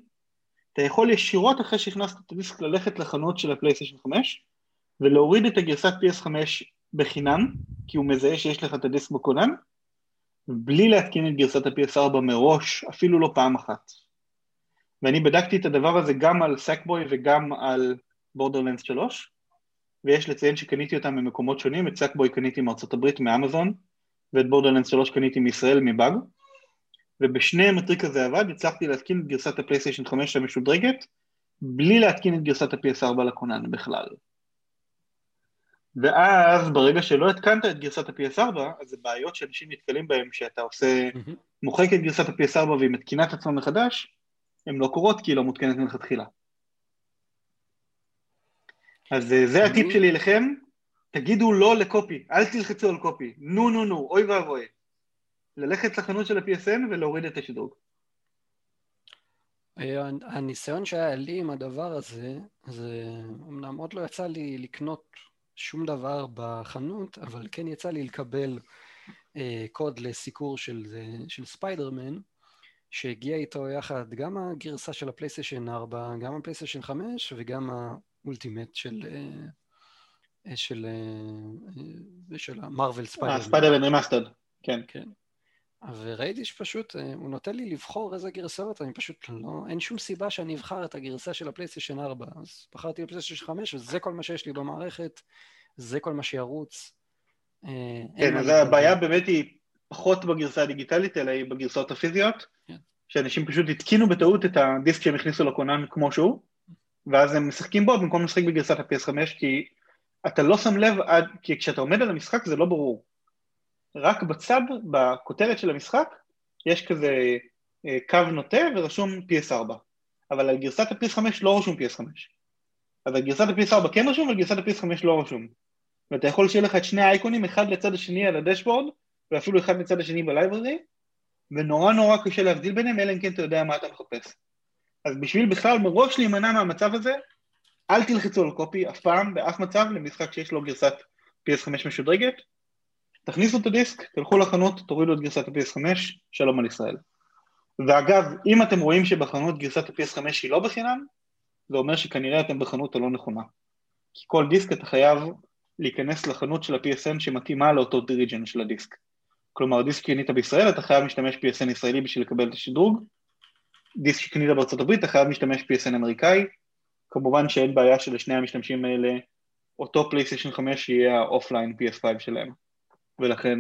אתה יכול ישירות אחרי שהכנסת את הדיסק ללכת לחנות של הפלייסטיישן 5 ולהוריד את הגרסת PS5 בחינם, כי הוא מזהה שיש לך את הדיסק בכונן, בלי להתקין את גרסת ה-PS4 מראש, אפילו לא פעם אחת. ואני בדקתי את הדבר הזה גם על Sackboy וגם על Borderlands 3, ויש לציין שקניתי אותם ממקומות שונים, את Sackboy קניתי מארצות הברית מאמזון, ואת Borderlands 3 קניתי מישראל מבאג, ובשניהם הטריק הזה עבד, הצלחתי להתקין את גרסת הפלייסטיישן 5 המשודרגת, בלי להתקין את גרסת ה-PS4 לכונן בכלל. ואז ברגע שלא התקנת את גרסת ה-PS4, אז זה בעיות שאנשים נתקלים בהן שאתה עושה. מוחק את גרסת ה-PS4 והיא מתקינה את עצמה מחדש, הן לא קורות כי היא לא מותקנת מלכתחילה. אז אה, זה הטיפ שלי לכם, תגידו לא לקופי, אל תלחצו על קופי, נו נו נו, אוי ואבוי. ללכת לחנות של ה-PSN ולהוריד את השדרוג. אה, הניסיון שהיה לי עם הדבר הזה, זה אמנם עוד לא יצא לי לקנות שום דבר בחנות, אבל כן יצא לי לקבל קוד לסיקור של, של ספיידרמן, שהגיע איתו יחד גם הגרסה של הפלייסטיישן 4, גם הפלייסטיישן 5 וגם ה ultimate של, של, של ה Marvel ספיידרמן. ספיידרמן remastered, כן. כן. וראיתי שפשוט אה, הוא נותן לי לבחור איזה גרסאות, אני פשוט לא, אין שום סיבה שאני אבחר את הגרסה של הפלייסטיישן 4, אז בחרתי בפלייסטיישן 5 וזה כל מה שיש לי במערכת, זה כל מה שירוץ. אה, כן, אז הבעיה באמת היא פחות בגרסה הדיגיטלית, אלא היא בגרסאות הפיזיות, כן. שאנשים פשוט התקינו בטעות את הדיסק שהם הכניסו לכונן כמו שהוא, ואז הם משחקים בו במקום לשחק בגרסת ה-PS5, כי אתה לא שם לב, עד, כי כשאתה עומד על המשחק זה לא ברור. רק בצד, בכותרת של המשחק, יש כזה אה, קו נוטה ורשום PS4, אבל על גרסת ה-PS5 לא רשום PS5. אז על גרסת ה-PS4 כן רשום, ועל גרסת ה-PS5 לא רשום. ואתה יכול שיהיה לך את שני האייקונים, אחד לצד השני על הדשבורד, ואפילו אחד לצד השני בלייברי, ונורא נורא קשה להבדיל ביניהם, אלא אם כן אתה יודע מה אתה מחפש. אז בשביל בכלל מראש להימנע מהמצב הזה, אל תלחצו על קופי אף פעם, באף מצב, למשחק שיש לו גרסת PS5 משודרגת, תכניסו את הדיסק, תלכו לחנות, תורידו את גרסת ה-PS5, שלום על ישראל. ואגב, אם אתם רואים שבחנות גרסת ה-PS5 היא לא בחינם, זה אומר שכנראה אתם בחנות הלא נכונה. כי כל דיסק אתה חייב להיכנס לחנות של ה-PSN שמתאימה לאותו דיריג'ן של הדיסק. כלומר, דיסק שקנית בישראל, אתה חייב להשתמש PSN ישראלי בשביל לקבל את השדרוג, דיסק שקנית בארצות הברית, אתה חייב להשתמש PSN אמריקאי, כמובן שאין בעיה שלשני המשתמשים האלה אותו פלייסטיישן 5 יהיה ה offline PS5 שלהם. ולכן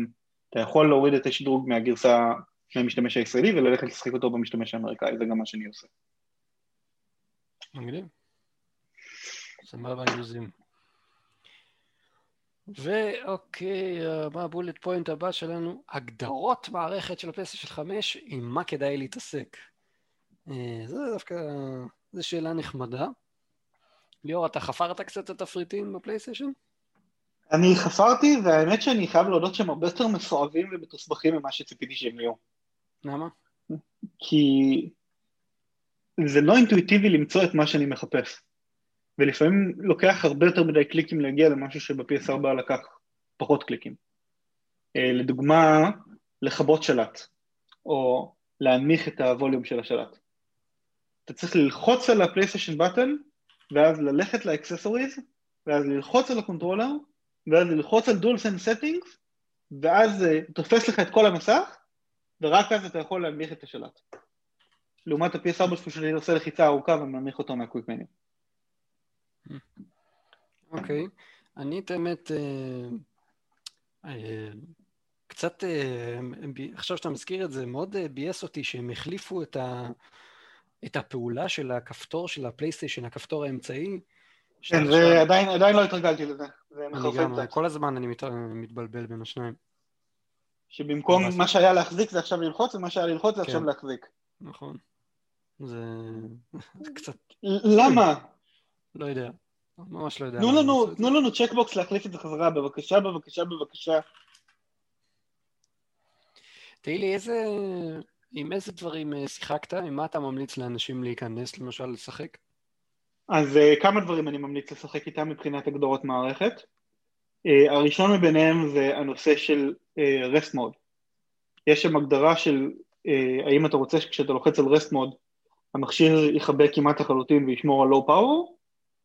אתה יכול להוריד את השדרוג מהגרסה מהמשתמש הישראלי וללכת לשחק אותו במשתמש האמריקאי, זה גם מה שאני עושה. מגניב. סבבה יוז'ים. ואוקיי, מה ה bullet point הבא שלנו? הגדרות מערכת של הפלייסטיישן 5, עם מה כדאי להתעסק. אה, זה דווקא, זו שאלה נחמדה. ליאור, אתה חפרת קצת את התפריטים בפלייסטיישן? אני חפרתי, והאמת שאני חייב להודות שהם הרבה יותר מסואבים ומתוסבכים ממה שציפיתי שהם יהיו. למה? כי זה לא אינטואיטיבי למצוא את מה שאני מחפש. ולפעמים לוקח הרבה יותר מדי קליקים להגיע למשהו שב-PS4 לקח פחות קליקים. אה, לדוגמה, לכבות שלט, או להנמיך את הווליום של השלט. אתה צריך ללחוץ על הפלייסטיישן button, ואז ללכת ל accessories, ואז ללחוץ על ה controller, ואז ללחוץ על DualSense settings, ואז זה תופס לך את כל המסך, ורק אז אתה יכול להנמיך את השלט. לעומת ה-PS4 שלו שאני עושה לחיצה ארוכה ומנמיך אותו מה quick menu. אוקיי, אני את האמת אה, אה, קצת, אה, עכשיו שאתה מזכיר את זה, מאוד ביאס אותי שהם החליפו את, ה, את הפעולה של הכפתור של הפלייסטיישן, הכפתור האמצעי. כן, ועדיין לא התרגלתי לזה. אני גם, כל הזמן אני מת, מתבלבל בין השניים. שבמקום מה שהיה להחזיק זה עכשיו ללחוץ, ומה שהיה ללחוץ זה כן. עכשיו להחזיק. נכון. זה קצת... למה? לא יודע. ממש לא יודע. תנו לנו, תנו לנו צ'קבוקס להחליף את זה חזרה, בבקשה, בבקשה, בבקשה. תהי לי, איזה... עם איזה דברים אה, שיחקת? עם מה אתה ממליץ לאנשים להיכנס, למשל, לשחק? אז uh, כמה דברים אני ממליץ לשחק איתם מבחינת הגדרות מערכת. Uh, הראשון מביניהם זה הנושא של uh, rest mode. יש שם הגדרה של uh, האם אתה רוצה שכשאתה לוחץ על rest mode המכשיר יכבה כמעט לחלוטין וישמור על low power,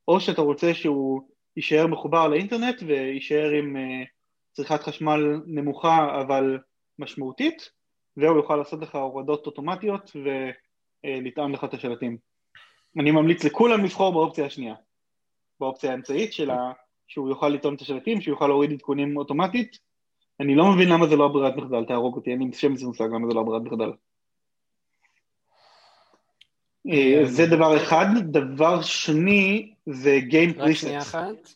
או שאתה רוצה שהוא יישאר מחובר לאינטרנט ויישאר עם uh, צריכת חשמל נמוכה אבל משמעותית, והוא יוכל לעשות לך הורדות אוטומטיות ולטען לך את השלטים. אני ממליץ לכולם לבחור באופציה השנייה, באופציה האמצעית של ה... שהוא יוכל לטעון את השלטים, שהוא יוכל להוריד עדכונים אוטומטית. אני לא מבין למה זה לא הברירת מחדל, תהרוג אותי, אין לי שם מושג למה זה לא הברירת מחדל. אה, זה דבר אחד. דבר שני זה Game Presets. רק שנייה אחת.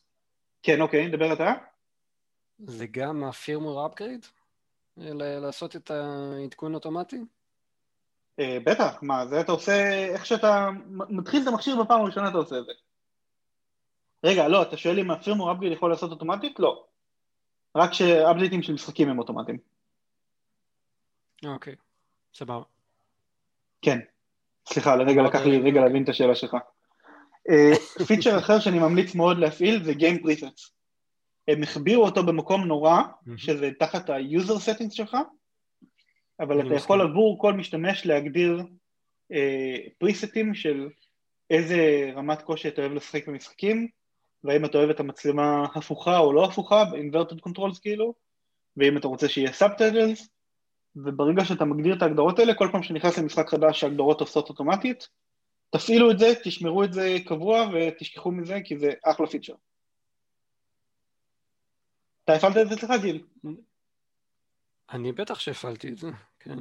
כן, אוקיי, דבר אתה. זה גם הפירמור אפגריד? לעשות את העדכון אוטומטי? אה, בטח, מה, זה אתה עושה, איך שאתה מתחיל את המכשיר בפעם הראשונה אתה עושה את זה. רגע, לא, אתה שואל אם הפירמור אפגריד יכול לעשות אוטומטית? לא. רק שאפדייטים של משחקים הם אוטומטיים. אוקיי, סבבה. כן. סליחה, לרגע לקח לי רגע להבין את השאלה שלך. פיצ'ר אה, אחר שאני ממליץ מאוד להפעיל זה Game Presets. הם החביאו אותו במקום נורא, שזה תחת ה-user settings שלך, אבל אתה יכול עבור כל משתמש להגדיר פריסטים אה, של איזה רמת קושי אתה אוהב לשחק במשחקים, והאם אתה אוהב את המצלמה הפוכה או לא הפוכה, inverted controls כאילו, ואם אתה רוצה שיהיה subtitles, וברגע שאתה מגדיר את ההגדרות האלה, כל פעם שנכנס למשחק חדש ההגדרות עושות אוטומטית, תפעילו את זה, תשמרו את זה קבוע ותשכחו מזה, כי זה אחלה פיצ'ר. אתה הפעלת את זה אצלך, גיל? אני בטח שהפעלתי את זה, כן.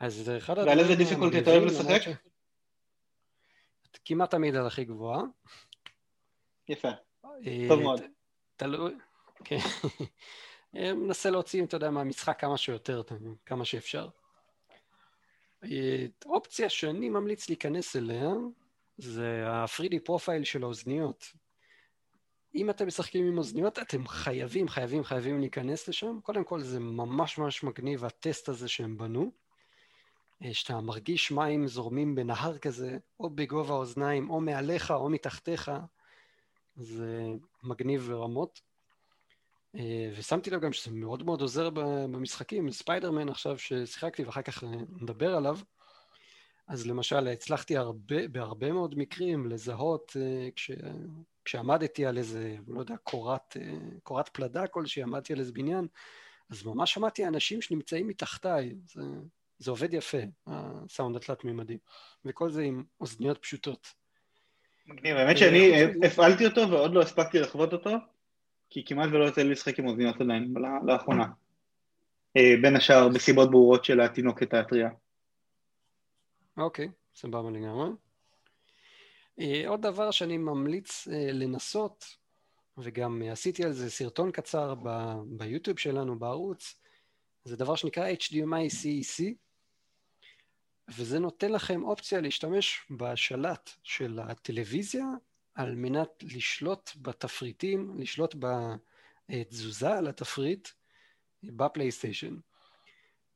אז זה אחד הדברים... ועל איזה difficulty אתה אוהב לשחק? כמעט תמיד על הכי גבוהה. יפה, אה, טוב מאוד. תלוי, כן. אה, מנסה להוציא, אתה יודע, מהמשחק כמה שיותר, כמה שאפשר. אה, אופציה שאני ממליץ להיכנס אליה זה ה-3D profile של האוזניות. אם אתם משחקים עם אוזניות, אתם חייבים, חייבים, חייבים להיכנס לשם. קודם כל זה ממש ממש מגניב, הטסט הזה שהם בנו. אה, שאתה מרגיש מים זורמים בנהר כזה, או בגובה האוזניים, או מעליך, או מתחתיך. זה מגניב ברמות. אה, ושמתי לב גם שזה מאוד מאוד עוזר במשחקים, ספיידרמן עכשיו ששיחקתי ואחר כך נדבר עליו, אז למשל הצלחתי הרבה, בהרבה מאוד מקרים לזהות אה, כש, כשעמדתי על איזה, לא יודע, קורת, אה, קורת פלדה כלשהי, עמדתי על איזה בניין, אז ממש שמעתי אנשים שנמצאים מתחתיי, זה, זה עובד יפה, הסאונד התלת-מימדי, וכל זה עם אוזניות פשוטות. מגניב, האמת שאני הפעלתי אותו ועוד לא הספקתי לחוות אותו, כי כמעט ולא יוצא לי לשחק עם אוזניות עדיין לאחרונה. אה, בין השאר בסיבות ברורות של התינוקת הטריה. אוקיי, סבבה לגמרי. אה, עוד דבר שאני ממליץ אה, לנסות, וגם עשיתי על זה סרטון קצר ביוטיוב שלנו בערוץ, זה דבר שנקרא HDMI CEC, וזה נותן לכם אופציה להשתמש בשלט של הטלוויזיה על מנת לשלוט בתפריטים, לשלוט בתזוזה על התפריט בפלייסטיישן.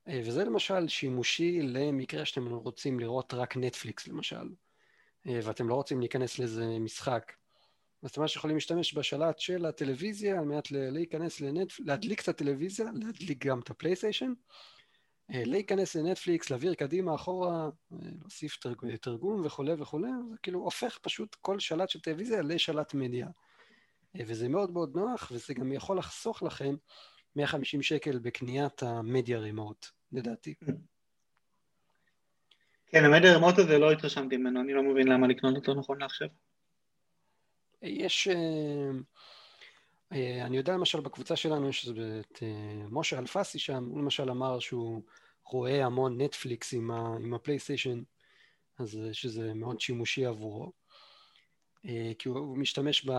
אה, וזה למשל שימושי למקרה שאתם רוצים לראות רק נטפליקס למשל, אה, ואתם לא רוצים להיכנס לאיזה משחק. אז אתם ממש יכולים להשתמש בשלט של הטלוויזיה על מנת להיכנס לנטפליקס, להדליק את הטלוויזיה, להדליק גם את הפלייסטיישן, אה, להיכנס לנטפליקס, להעביר קדימה, אחורה, אה, להוסיף תרגום וכולי וכולי, זה כאילו הופך פשוט כל שלט של טלוויזיה לשלט מדיה. אה, וזה מאוד מאוד נוח, וזה גם יכול לחסוך לכם 150 שקל בקניית המדיה רימוט, לדעתי. כן, המדיה רימוט הזה לא התרשמתי ממנו, אני לא מבין למה לקנות אותו נכון לעכשיו. יש... אה, אני יודע למשל בקבוצה שלנו יש את אה, משה אלפסי שם, הוא למשל אמר שהוא רואה המון נטפליקס עם, ה, עם הפלייסטיישן, אז אה, שזה מאוד שימושי עבורו. כי הוא משתמש, ב,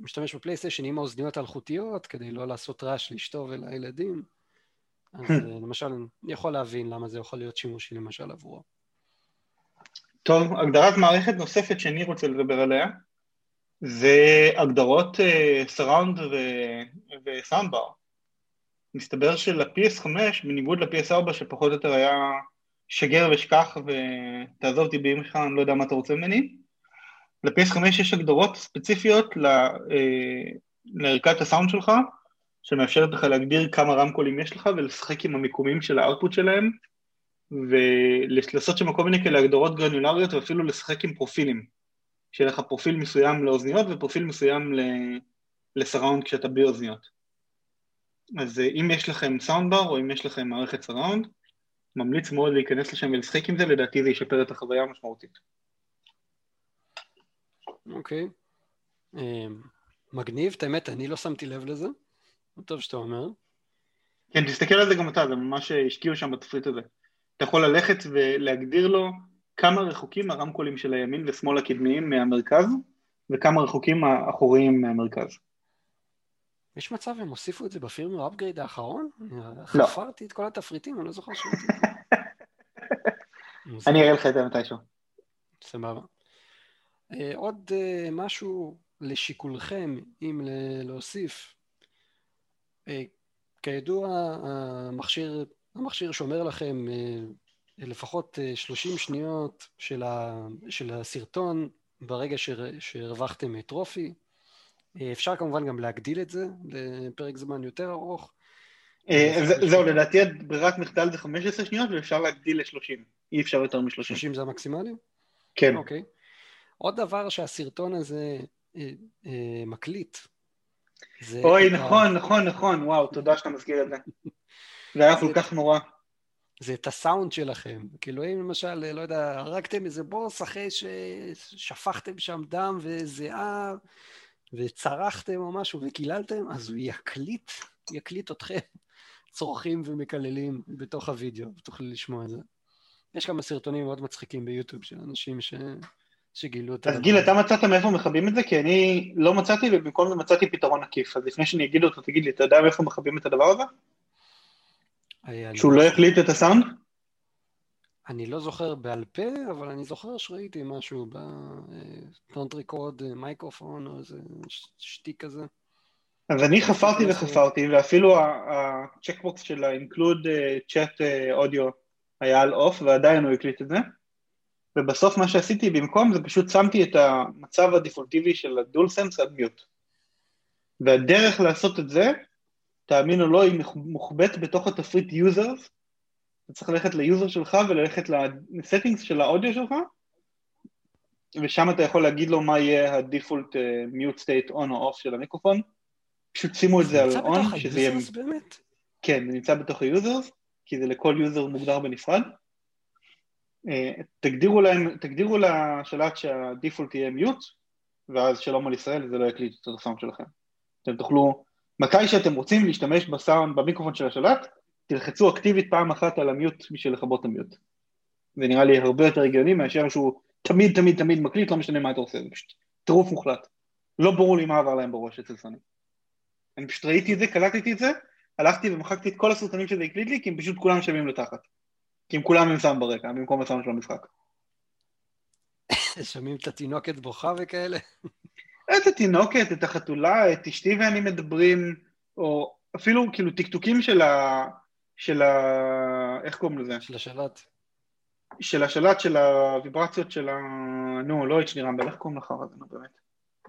משתמש בפלייסטיישן עם האוזניות האלחוטיות כדי לא לעשות רעש לאשתו ולילדים. אז למשל, אני יכול להבין למה זה יכול להיות שימושי למשל עבורו. טוב, הגדרת מערכת נוספת שאני רוצה לדבר עליה, זה הגדרות סראונד uh, וסאונדבר. מסתבר של-PS5, בניגוד ל-PS4 שפחות או יותר היה שגר ושכח ותעזוב אותי באמא אני לא יודע מה אתה רוצה ממני, ל-PS5 יש הגדרות ספציפיות ל, uh, לערכת הסאונד שלך, שמאפשרת לך להגדיר כמה רמקולים יש לך ולשחק עם המיקומים של ה output שלהם, ולעשות שם כל מיני כאלה הגדרות גרנולריות ואפילו לשחק עם פרופילים. שיהיה לך פרופיל מסוים לאוזניות ופרופיל מסוים לסראונד כשאתה בלי אוזניות. אז אה, אם יש לכם סאונדבר או אם יש לכם מערכת סראונד, ממליץ מאוד להיכנס לשם ולשחק עם זה, לדעתי זה ישפר את החוויה המשמעותית. אוקיי. Okay. אה, מגניב, את האמת, אני לא שמתי לב לזה. טוב שאתה אומר. כן, תסתכל על זה גם אתה, זה ממש השקיעו שם בתפריט הזה. אתה יכול ללכת ולהגדיר לו כמה רחוקים הרמקולים של הימין ושמאל הקדמיים מהמרכז, וכמה רחוקים האחוריים מהמרכז. יש מצב הם הוסיפו את זה בפירמר אפגריד האחרון? לא. חפרתי את כל התפריטים, אני לא זוכר זה. אני אראה לך את זה מתישהו. סבבה. אה, עוד אה, משהו לשיקולכם, אם להוסיף. אה, כידוע, המכשיר, המכשיר שומר לכם לפחות 30 אה, שניות של, ה, של הסרטון ברגע שהרווחתם טרופי, אה, אפשר כמובן גם להגדיל את זה לפרק זמן יותר ארוך. אה, זהו, לדעתי ברירת מחדל זה 15 שניות ואפשר להגדיל ל-30, אי אפשר יותר מ-30. 30 זה המקסימלי? כן. אוקיי. עוד דבר שהסרטון הזה אה, אה, מקליט. אוי, נכון. נכון, נכון, וואו, תודה שאתה מזכיר את זה. זה היה כל כך נורא. זה את הסאונד שלכם. כאילו, אם למשל, לא יודע, הרגתם איזה בוס אחרי ששפכתם שם דם וזיעה, וצרחתם או משהו וקיללתם, אז הוא יקליט, יקליט אתכם צורכים ומקללים בתוך הוידאו, ותוכלו לשמוע את זה. יש כמה סרטונים מאוד מצחיקים ביוטיוב של אנשים ש... שגילו זה. אז גיל, אתה מצאת מאיפה מכבים את זה? כי אני לא מצאתי, ובמקום זה מצאתי פתרון עקיף. אז לפני שאני אגיד אותו, תגיד לי, אתה יודע מאיפה מכבים את הדבר הזה? שהוא לא יקליט את הסאונד? אני לא זוכר בעל פה, אבל אני זוכר שראיתי משהו ב-don't record מיקרופון או איזה שטיק כזה. אז אני חפרתי וחפרתי, ואפילו ה checkbox של ה-include chat audio היה על off, ועדיין הוא הקליט את זה. ובסוף מה שעשיתי במקום זה פשוט שמתי את המצב הדפולטיבי של הדואל סנס על mute. והדרך לעשות את זה, תאמין או לא, היא מוחבאת בתוך התפריט users, אתה צריך ללכת ל user שלך וללכת ל settings של האודיו שלך, ושם אתה יכול להגיד לו מה יהיה uh, mute state on או off של המיקרופון, פשוט שימו את זה על on, שזה יהיה... זה באמת? כן, זה נמצא בתוך ה users, כי זה לכל user מוגדר בנפרד. Uh, תגדירו, להם, תגדירו לשלט שה default יהיה mute, ואז שלום על ישראל זה לא יקליט את הסאונד שלכם. אתם תוכלו, מתי שאתם רוצים להשתמש בסאונד, במיקרופון של השלט, תלחצו אקטיבית פעם אחת על ה mute בשביל לכבות את ה mute. זה נראה לי הרבה יותר הגיוני מאשר שהוא תמיד תמיד תמיד מקליט, לא משנה מה אתה עושה, זה פשוט טירוף מוחלט. לא ברור לי מה עבר להם בראש אצל סוני. אני פשוט ראיתי את זה, קלטתי את זה, הלכתי ומחקתי את כל הסרטונים שזה הקליט לי, כי הם פשוט כולם שווים לתחת. כי הם כולם הם סאונד ברקע, במקום הסאונד של המשחק. שומעים את התינוקת בוכה וכאלה? את התינוקת, את החתולה, את אשתי ואני מדברים, או אפילו כאילו טקטוקים של ה... של ה... איך קוראים לזה? של השלט. של השלט, של הוויברציות של ה... נו, לא את רמבל, איך קוראים לך הזה, נו באמת?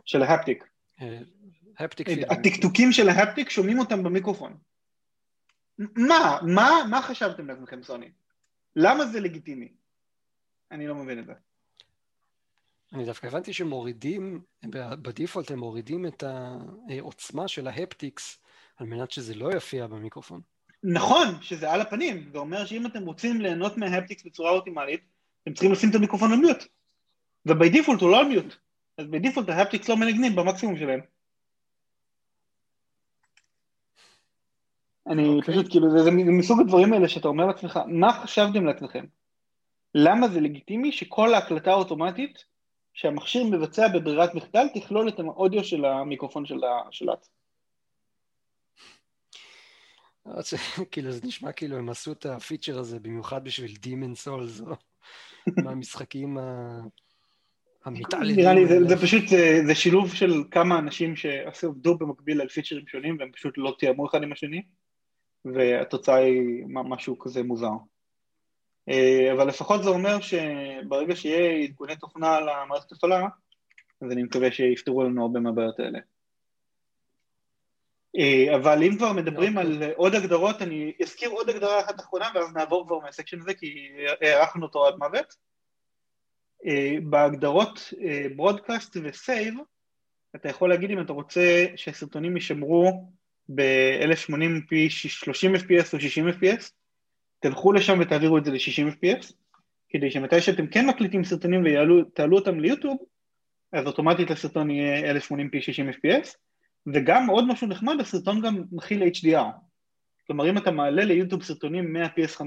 של ההפטיק. הפטיק פידבק. הטקטוקים של ההפטיק, שומעים אותם במיקרופון. מה? מה? מה חשבתם לעצמכם, סוני? למה זה לגיטימי? אני לא מבין את זה. אני דווקא הבנתי שמורידים, בדיפולט הם מורידים את העוצמה של ה haptics על מנת שזה לא יופיע במיקרופון. נכון, שזה על הפנים, זה אומר שאם אתם רוצים ליהנות מה haptics בצורה אופטימלית, אתם צריכים לשים את המיקרופון על mute. ו by default הוא לא על mute, אז by default ה haptics לא מנגנים במקסימום שלהם. אני okay. אוקיי. פשוט, כאילו, זה, זה מסוג הדברים האלה שאתה אומר לעצמך, מה חשבתם לעצמכם? למה זה לגיטימי שכל ההקלטה האוטומטית שהמכשיר מבצע בברירת מחדל תכלול את האודיו של המיקרופון של השלט? כאילו זה נשמע כאילו הם עשו את הפיצ'ר הזה במיוחד בשביל דימן סולס, או מהמשחקים המתעללים. נראה לי, זה, זה פשוט, זה, זה שילוב של כמה אנשים שעבדו במקביל על פיצ'רים שונים והם פשוט לא תיאמו אחד עם השני, והתוצאה היא משהו כזה מוזר. אה, אבל לפחות זה אומר שברגע שיהיה עדכוני תוכנה למערכת הפעלה, אז אני מקווה שיפתרו לנו הרבה מהבעיות האלה. אה, אבל אם כבר מדברים על עוד הגדרות, אני אזכיר עוד הגדרה אחת אחרונה ואז נעבור כבר מהסקשן הזה כי הארכנו אותו עד מוות. אה, בהגדרות ברודקאסט וסייב, אתה יכול להגיד אם אתה רוצה שהסרטונים יישמרו ב-1080p 30 fps או 60 fps, תלכו לשם ותעבירו את זה ל-60 fps, כדי שמתי שאתם כן מקליטים סרטונים ותעלו אותם ליוטיוב, אז אוטומטית הסרטון יהיה 1080p 60 fps, וגם עוד משהו נחמד, הסרטון גם מכיל HDR. כלומר, אם אתה מעלה ליוטיוב סרטונים מה-PS5,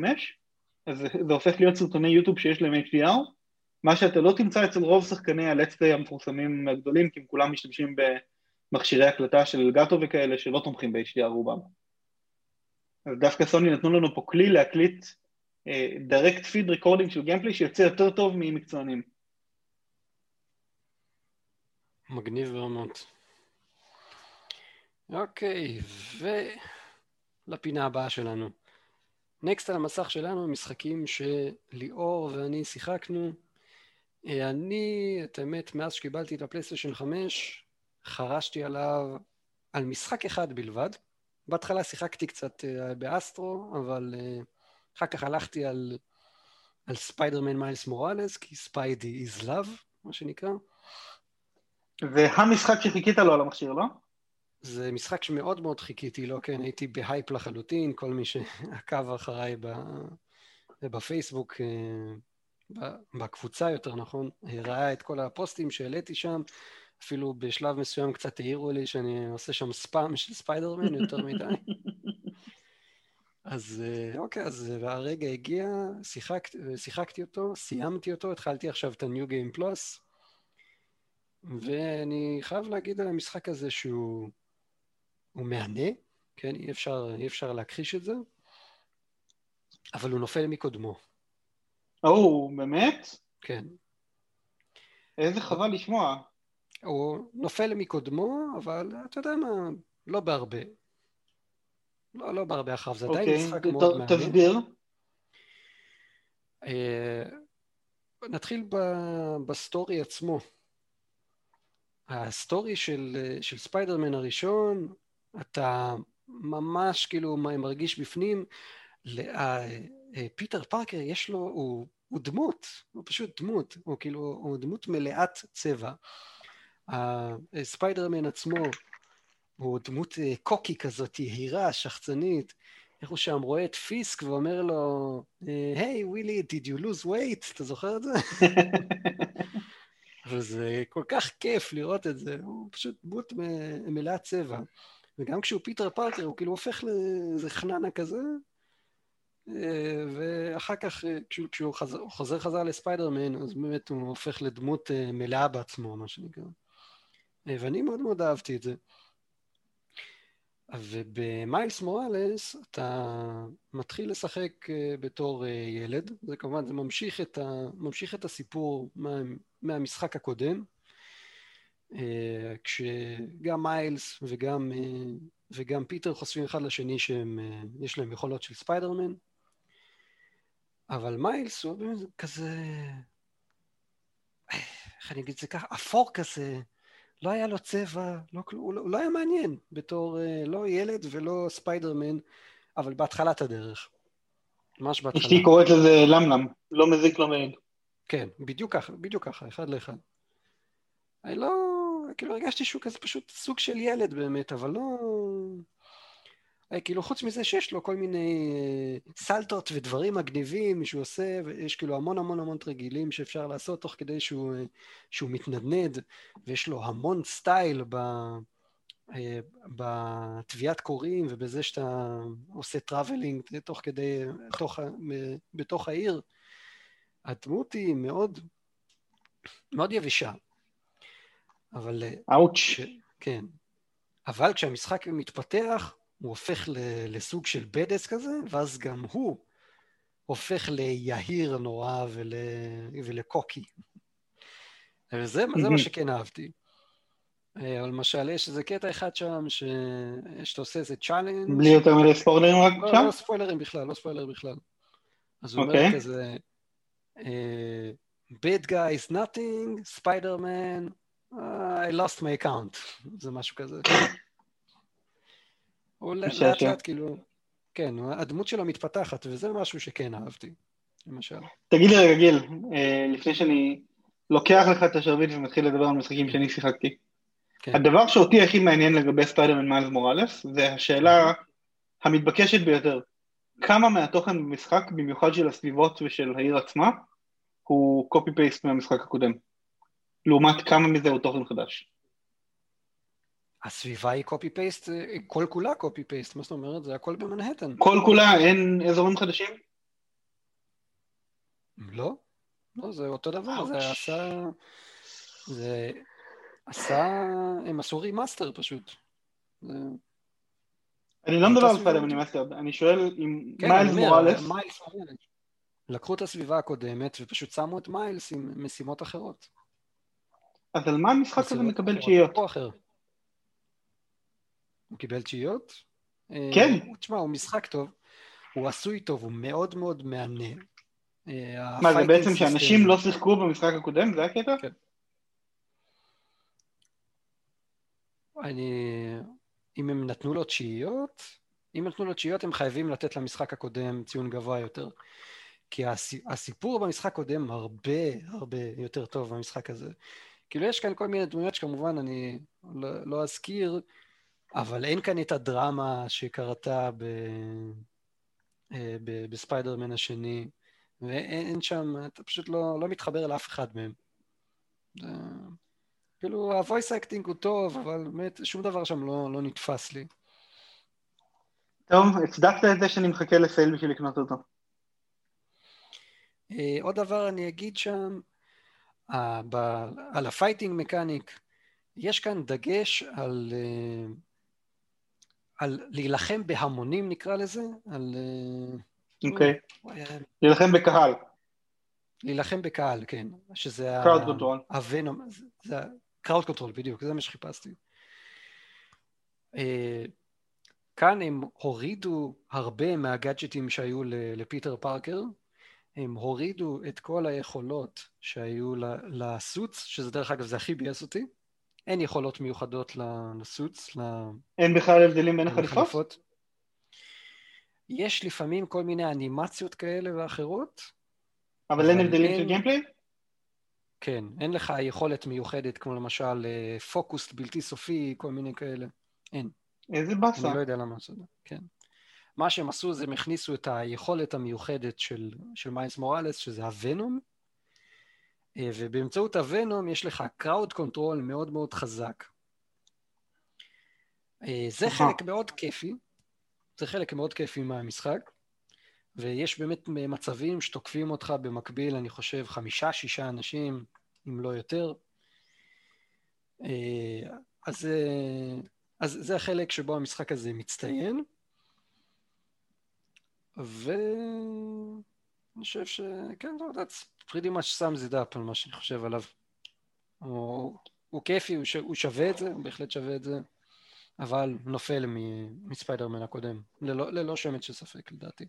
אז זה הופך להיות סרטוני יוטיוב שיש להם HDR, מה שאתה לא תמצא אצל רוב שחקני Play המפורסמים הגדולים, כי הם כולם משתמשים במכשירי הקלטה של אלגטו וכאלה שלא תומכים ב-HDR רובם. דווקא סוני נתנו לנו פה כלי להקליט direct feed recording של gameplay שיוצא יותר טוב ממקצוענים. מגניב ברמות. אוקיי, ולפינה הבאה שלנו. next על המסך שלנו, משחקים שליאור ואני שיחקנו. אני, את האמת, מאז שקיבלתי את הפלייסטיישן 5, חרשתי עליו על משחק אחד בלבד. בהתחלה שיחקתי קצת uh, באסטרו, אבל uh, אחר כך הלכתי על, על ספיידרמן מיילס מוראלס, כי ספיידי is love, מה שנקרא. והמשחק שחיכית לו על המכשיר, לא? זה משחק שמאוד מאוד חיכיתי לו, כן, הייתי בהייפ לחלוטין, כל מי שעקב אחריי בפייסבוק, אה, בקבוצה יותר נכון, ראה את כל הפוסטים שהעליתי שם, אפילו בשלב מסוים קצת העירו לי שאני עושה שם ספאם של ספיידרמן יותר מדי. אז אה, אוקיי, אז הרגע הגיע, שיחק, שיחקתי אותו, סיימתי אותו, התחלתי עכשיו את ה-New Game Plus, ואני חייב להגיד על המשחק הזה שהוא הוא מהנה, כן, אי אפשר, אי אפשר להכחיש את זה, אבל הוא נופל מקודמו. או, באמת? כן. איזה חבל לשמוע. הוא נופל מקודמו, אבל אתה יודע מה, לא בהרבה. לא, לא בהרבה אחריו, זה עדיין אוקיי, משחק מאוד מעניין. תסביר. אה, נתחיל ב story עצמו. ה story של, של ספיידרמן הראשון, אתה ממש כאילו מרגיש בפנים, אה, אה, פיטר פארקר יש לו, הוא, הוא דמות, הוא פשוט דמות, הוא כאילו, הוא דמות מלאת צבע. ספיידרמן עצמו הוא דמות אה, קוקי כזאת, יהירה, שחצנית. איך הוא שם רואה את פיסק ואומר לו, hey Willie, did you lose weight? אתה זוכר את זה? וזה כל כך כיף לראות את זה, הוא פשוט דמות מלאת צבע. וגם כשהוא פיטר פארקר הוא כאילו הופך לאיזה חננה כזה, אה, ואחר כך אה, כשהוא, חוזר חזר לספיידרמן, אז באמת הוא הופך לדמות אה, מלאה בעצמו, מה שנקרא. ואני מאוד מאוד אהבתי את זה. ובמיילס מוראלס אתה מתחיל לשחק בתור ילד, זה כמובן, זה ממשיך את, ה, ממשיך את הסיפור מה, מהמשחק הקודם, אה, כשגם מיילס וגם, אה, וגם פיטר חושפים אחד לשני שיש אה, להם יכולות של ספיידרמן, אבל מיילס הוא כזה, איך אני אגיד את זה ככה, אפור כזה, לא היה לו צבע, לא, הוא, לא, הוא לא היה מעניין בתור לא ילד ולא ספיידרמן, אבל בהתחלת הדרך. ממש בהתחלה. אשתי קוראת לזה לא מלם, לא מזיק לא מעיד. כן, בדיוק ככה, בדיוק ככה, אחד לאחד. אני לא, כאילו הרגשתי שהוא כזה פשוט סוג של ילד באמת, אבל לא... אה, כאילו חוץ מזה שיש לו כל מיני אה, סלטות ודברים מגניבים שהוא עושה, ויש כאילו המון המון המון תרגילים שאפשר לעשות תוך כדי שהוא, אה, שהוא מתנדנד, ויש לו המון style ב... בטביעת קורים ובזה שאתה עושה traveling תוך כדי, תוך, בתוך העיר. הדמות היא מאוד, מאוד יבשה. אבל... אאוץ'. כן. אבל כשהמשחק מתפתח, הוא הופך לסוג של בדס כזה, ואז גם הוא הופך ליהיר נורא ול... ולקוקי. וזה זה מה שכן אהבתי. אה, אבל למשל, יש איזה קטע אחד שם, ש... שאתה עושה איזה צ'אלנג'. בלי יותר מדי ספוילרים רק לא, שם? לא ספוילרים בכלל, לא ספוילרים בכלל. אז הוא okay. אומר אוקיי. כזה, uh, bad guy is nothing, Spider-Man, I lost my account, זה משהו כזה. הוא לאט לאט כאילו, כן, הדמות שלו מתפתחת, וזה משהו שכן אהבתי, למשל. תגיד לי רגע, גיל, אה, לפני שאני לוקח לך את השרביט ומתחיל לדבר על משחקים שאני שיחקתי. כן. הדבר שאותי הכי מעניין לגבי ספיידרמן מיילס מוראלס, זה השאלה המתבקשת ביותר. כמה מהתוכן במשחק, במיוחד של הסביבות ושל העיר עצמה, הוא copy paste מהמשחק הקודם. לעומת כמה מזה הוא תוכן חדש. הסביבה היא copy paste, כל כולה copy paste, מה זאת אומרת? זה הכל במנהטן. כל כולה, אין אזורים חדשים? לא, לא, זה אותו דבר, זה עשה... זה עשה... הם עשו remaster פשוט. זה... אני לא מדבר על ספיידרמן remaster, אני שואל אם כן, מיילס מוראלס... לקחו את הסביבה הקודמת ופשוט שמו את מיילס עם משימות אחרות. אז על מה המשחק הזה מקבל תשיעיות? הוא קיבל תשיעיות? כן. אה, תשמע, הוא משחק טוב, הוא עשוי טוב, הוא מאוד מאוד מהנה. אה, מה, זה בעצם שאנשים לא שיחקו במשחק הקודם? זה הקטע? כן. אני... אם הם נתנו לו תשיעיות, אם נתנו לו תשיעיות הם חייבים לתת למשחק הקודם ציון גבוה יותר. כי הסיפור במשחק הקודם הרבה הרבה יותר טוב במשחק הזה. כאילו יש כאן כל מיני דמויות שכמובן אני לא, לא אזכיר, אבל אין כאן את הדרמה שקרתה ב, אה, ב, בספיידרמן השני, ואין שם, אתה פשוט לא, לא מתחבר לאף אחד מהם. זה, כאילו ה-voice acting הוא טוב, אבל באמת שום דבר שם לא, לא נתפס לי. טוב, הצדקת את זה שאני מחכה ל sale בשביל לקנות אותו. אה, עוד דבר אני אגיד שם, על ה fighting mechanic, יש כאן דגש על, אה, על להילחם בהמונים נקרא לזה, על... אה, אוקיי, okay. להילחם בקהל. להילחם בקהל, כן, שזה crowd control. ה venom, זה crowd control, בדיוק, זה מה שחיפשתי. כאן הם הורידו הרבה מהגאדג'טים שהיו לפיטר פארקר, הם הורידו את כל היכולות שהיו ל suits, שזה דרך אגב זה הכי ביאס אותי, אין יכולות מיוחדות ל suits. אין בכלל הבדלים בין החליפות? יש לפעמים כל מיני אנימציות כאלה ואחרות. אבל, אין הבדלים. של gameplay? כן, אין לך יכולת מיוחדת כמו למשל פוקוס בלתי סופי, כל מיני כאלה. אין. איזה באסה. אני לא יודע למה את זה, כן. מה שהם עשו זה הם הכניסו את היכולת המיוחדת של, של מיילס מוראלס, שזה ה venom, אה, ובאמצעות ה venom יש לך crowd control מאוד מאוד חזק. אה, זה חלק מאוד כיפי, זה חלק מאוד כיפי מהמשחק, ויש באמת מצבים שתוקפים אותך במקביל, אני חושב, חמישה, שישה אנשים, אם לא יותר. אה, אז, אז זה החלק שבו המשחק הזה מצטיין. ואני חושב שכן, that's pretty much sums it up על מה שאני חושב עליו. הוא, הוא כיפי, הוא, ש... הוא שווה את זה, הוא בהחלט שווה את זה, אבל נופל מ... מספיידרמן הקודם, ללא, ללא שמץ של ספק לדעתי.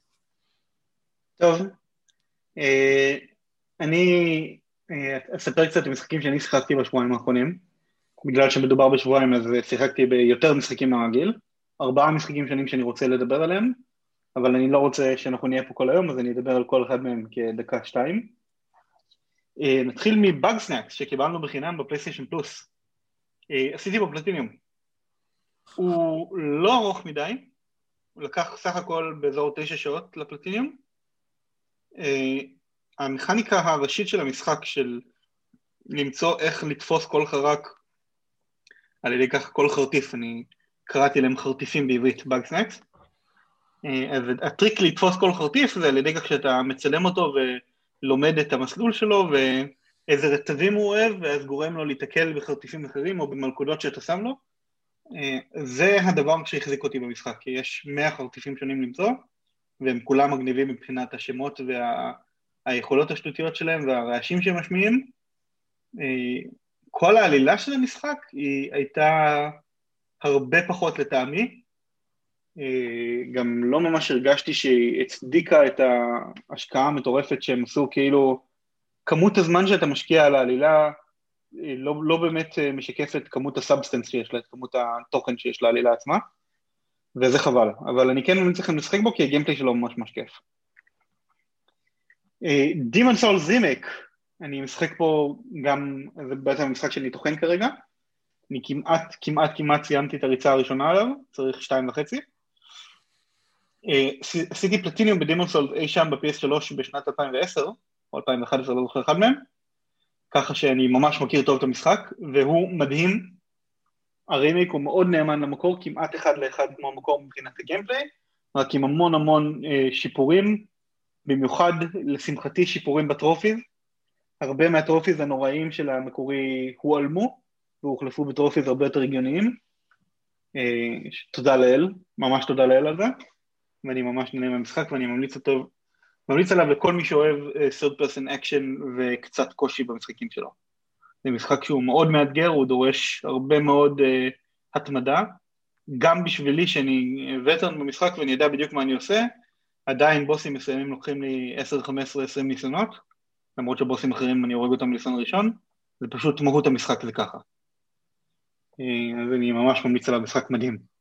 טוב, אה, אני אה, אספר קצת על משחקים שאני שיחקתי בשבועיים האחרונים. בגלל שמדובר בשבועיים אז שיחקתי ביותר משחקים מהרגיל, ארבעה משחקים שונים שאני רוצה לדבר עליהם, אבל אני לא רוצה שאנחנו נהיה פה כל היום, אז אני אדבר על כל אחד מהם כדקה-שתיים. אה, נתחיל מ Bugsnax שקיבלנו בחינם ב PlayStation Plus. אה, עשיתי בו פלטיניום. הוא לא ארוך מדי, הוא לקח סך הכל באזור תשע שעות לפלטיניום. אה, המכניקה הראשית של המשחק של למצוא איך לתפוס כל חרק על ידי כך כל חרטיף, אני קראתי להם חרטיפים בעברית, Bugsnax. אה, אז הטריק לתפוס כל חרטיף זה על ידי כך שאתה מצלם אותו ולומד את המסלול שלו ואיזה רטבים הוא אוהב, ואז גורם לו להתקל בחרטיפים אחרים או במלכודות שאתה שם לו. אה, זה הדבר שהחזיק אותי במשחק, כי יש 100 חרטיפים שונים למצוא, והם כולם מגניבים מבחינת השמות והיכולות וה... השטותיות שלהם והרעשים שהם משמיעים. אה, כל העלילה של המשחק היא הייתה הרבה פחות לטעמי, אה, גם לא ממש הרגשתי שהיא הצדיקה את ההשקעה המטורפת שהם עשו, כאילו כמות הזמן שאתה משקיע על העלילה אה, לא, לא באמת אה, משקפת כמות ה substance שיש לה, את כמות התוכן שיש לעלילה עצמה, וזה חבל, אבל אני כן ממליץ לכם לשחק בו כי ה gameplay שלו ממש ממש כיף. דימון סול זימק, אני משחק פה גם, זה בעצם המשחק שאני טוחן כרגע, אני כמעט כמעט כמעט סיימתי את הריצה הראשונה עליו, צריך שתיים וחצי. אה, עשיתי פלטיניום בדימונסולד אי שם ב-PS3 בשנת 2010, או 2011, לא זוכר אחד מהם, ככה שאני ממש מכיר טוב את המשחק, והוא מדהים. הרימיק הוא מאוד נאמן למקור, כמעט אחד לאחד כמו המקור מבחינת הגיימפליי, רק עם המון המון אה, שיפורים, במיוחד לשמחתי שיפורים בטרופיז. הרבה מהטרופיז הנוראים של המקורי הועלמו, והוחלפו בטרופיז הרבה יותר הגיוניים. אה, תודה לאל, ממש תודה לאל על זה. ואני ממש נהנה מהמשחק ואני ממליץ אותו, ממליץ עליו לכל מי שאוהב uh, third person action וקצת קושי במשחקים שלו. זה משחק שהוא מאוד מאתגר, הוא דורש הרבה מאוד uh, התמדה, גם בשבילי שאני וטרן במשחק ואני יודע בדיוק מה אני עושה, עדיין בוסים מסוימים לוקחים לי 10, 15, 20 ניסיונות, למרות שבוסים אחרים אני הורג אותם לניסיון ראשון, זה פשוט מהות המשחק זה ככה. אז אני ממש ממליץ עליו משחק מדהים.